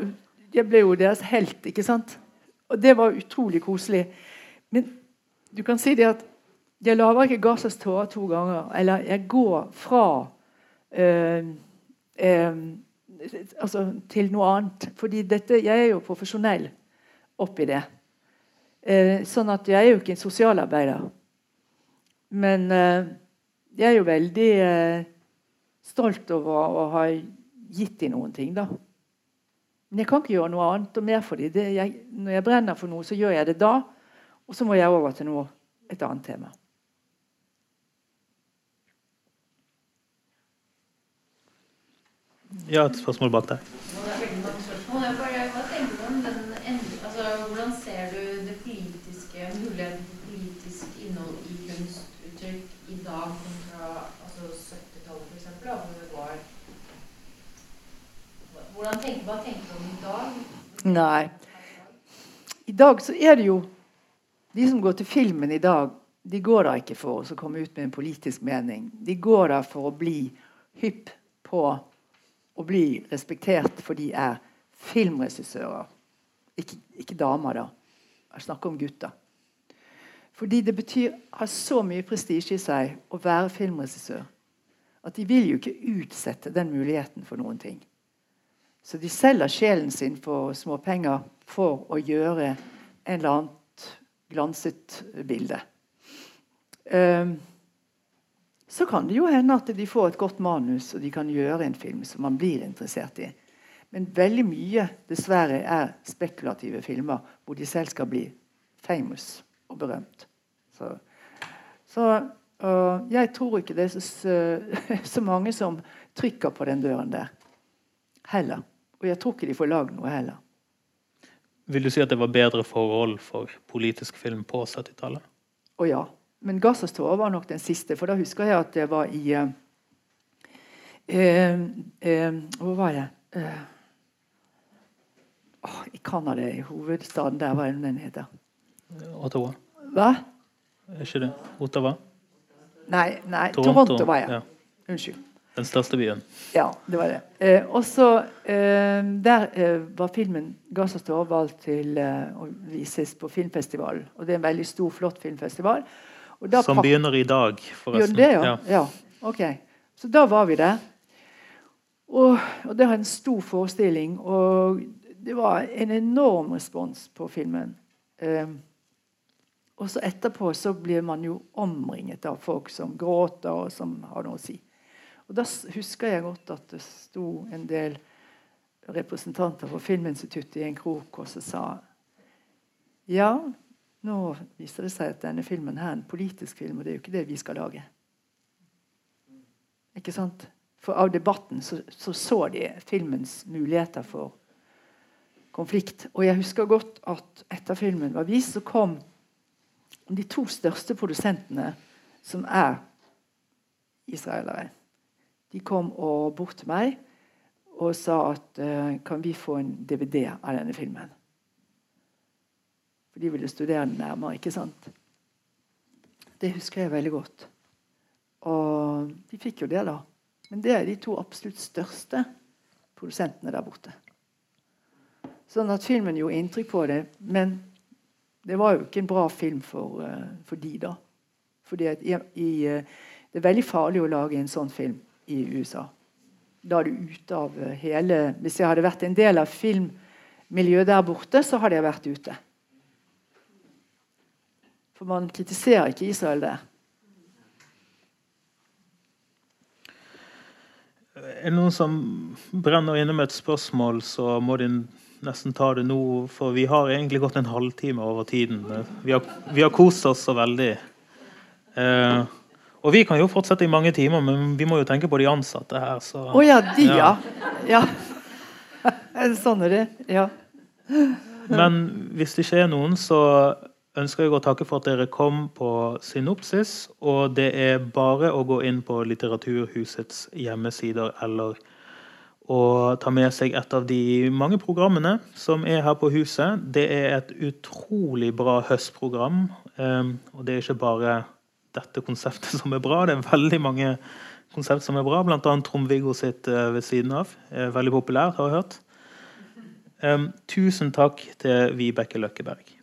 jeg ble jo deres helt, ikke sant? Og det var utrolig koselig. Men du kan si det at jeg lager ikke Gazas tårer to ganger. Eller jeg går fra øh, øh, altså til noe annet. Fordi dette, jeg er jo profesjonell oppi det. Eh, sånn at jeg er jo ikke en sosialarbeider. Men eh, jeg er jo veldig eh, stolt over å ha gitt dem noen ting, da. Men jeg kan ikke gjøre noe annet og mer for dem. Det, når jeg brenner for noe, så gjør jeg det da. Og så må jeg over til noe, et annet tema. Ja, et spørsmål bak der. Og det er veldig mange spørsmål. Jeg bare, hva tenker du om den end- altså, Hvordan ser du det politiske, muligheten for politisk innhold i kunstuttrykk i dag kontra altså, 70-tallet f.eks.? Hvor det var hvordan tenker, Hva tenker du om i dag? Nei. I dag så er det jo De som går til filmen i dag, de går der ikke for å komme ut med en politisk mening. De går der for å bli hypp på å bli respektert, for de er filmregissører. Ikke, ikke damer, da. Jeg snakker om gutter. Fordi det betyr har så mye prestisje i seg å være filmregissør at de vil jo ikke utsette den muligheten for noen ting. Så de selger sjelen sin for småpenger for å gjøre en eller annet glanset bilde. Ehm, så kan det jo hende at de får et godt manus og de kan gjøre en film som man blir interessert i. Men veldig mye dessverre er spekulative filmer hvor de selv skal bli famous og berømt. Så, så og jeg tror ikke det er så, så mange som trykker på den døren der heller. Og jeg tror ikke de får lagd noe heller. Vil du si at det var bedre forhold for politisk film på 70-tallet? Å ja. Men 'Gassas tårer' var nok den siste. For da husker jeg at det var i eh, eh, eh, Hvor var jeg? Eh, oh, I Canada, i hovedstaden der. Hva er den heter? Ottawa? Hva? Er ikke det? Ottawa? Nei, nei Toronto, Toronto, var jeg. ja. Unnskyld. Den største byen. Ja, det var det. Eh, og så eh, Der eh, var filmen 'Gaza tårer' valgt til eh, å vises på filmfestivalen. Og det er en veldig stor, flott filmfestival. Som begynner i dag, forresten. Det, ja? ja? Ok. Så da var vi der. Og, og det var en stor forestilling. Og det var en enorm respons på filmen. Um, og så etterpå så blir man jo omringet av folk som gråter, og som har noe å si. Og da husker jeg godt at det sto en del representanter for Filminstituttet i en krok og så sa ja, nå viser det seg at denne filmen her er en politisk film, og det er jo ikke det vi skal lage. Ikke sant? For av debatten så så, så de filmens muligheter for konflikt. Og jeg husker godt at etter filmen var vist, så kom de to største produsentene, som er israelere. De kom og bort til meg og sa at eh, kan vi få en DVD av denne filmen. For de ville studere den nærmere. ikke sant? Det husker jeg veldig godt. Og de fikk jo det, da. Men det er de to absolutt største produsentene der borte. Sånn at filmen gjorde inntrykk på det. Men det var jo ikke en bra film for, eh, for de, da. Fordi at i, i, eh, det er veldig farlig å lage en sånn film i USA. Da er du ute av hele Hvis jeg hadde vært en del av filmmiljøet der borte, så hadde jeg vært ute. For man kritiserer ikke Israel der. Er det noen som brenner inne med et spørsmål, så må de nesten ta det nå. For vi har egentlig gått en halvtime over tiden. Vi har, vi har kost oss så veldig. Eh, og vi kan jo fortsette i mange timer, men vi må jo tenke på de ansatte her. Å oh, ja, de, ja. ja. sånn er det. Ja. Men hvis det ikke er noen, så ønsker jeg å takke for at dere kom på Synopsis. Og det er bare å gå inn på Litteraturhusets hjemmesider eller å ta med seg et av de mange programmene som er her på huset. Det er et utrolig bra høstprogram. Ehm, og det er ikke bare dette konseptet som er bra, det er veldig mange konsept som er bra, bl.a. Trond-Viggo sitt eh, ved siden av. Veldig populært, har jeg hørt. Um, tusen takk til Vibeke Løkkeberg.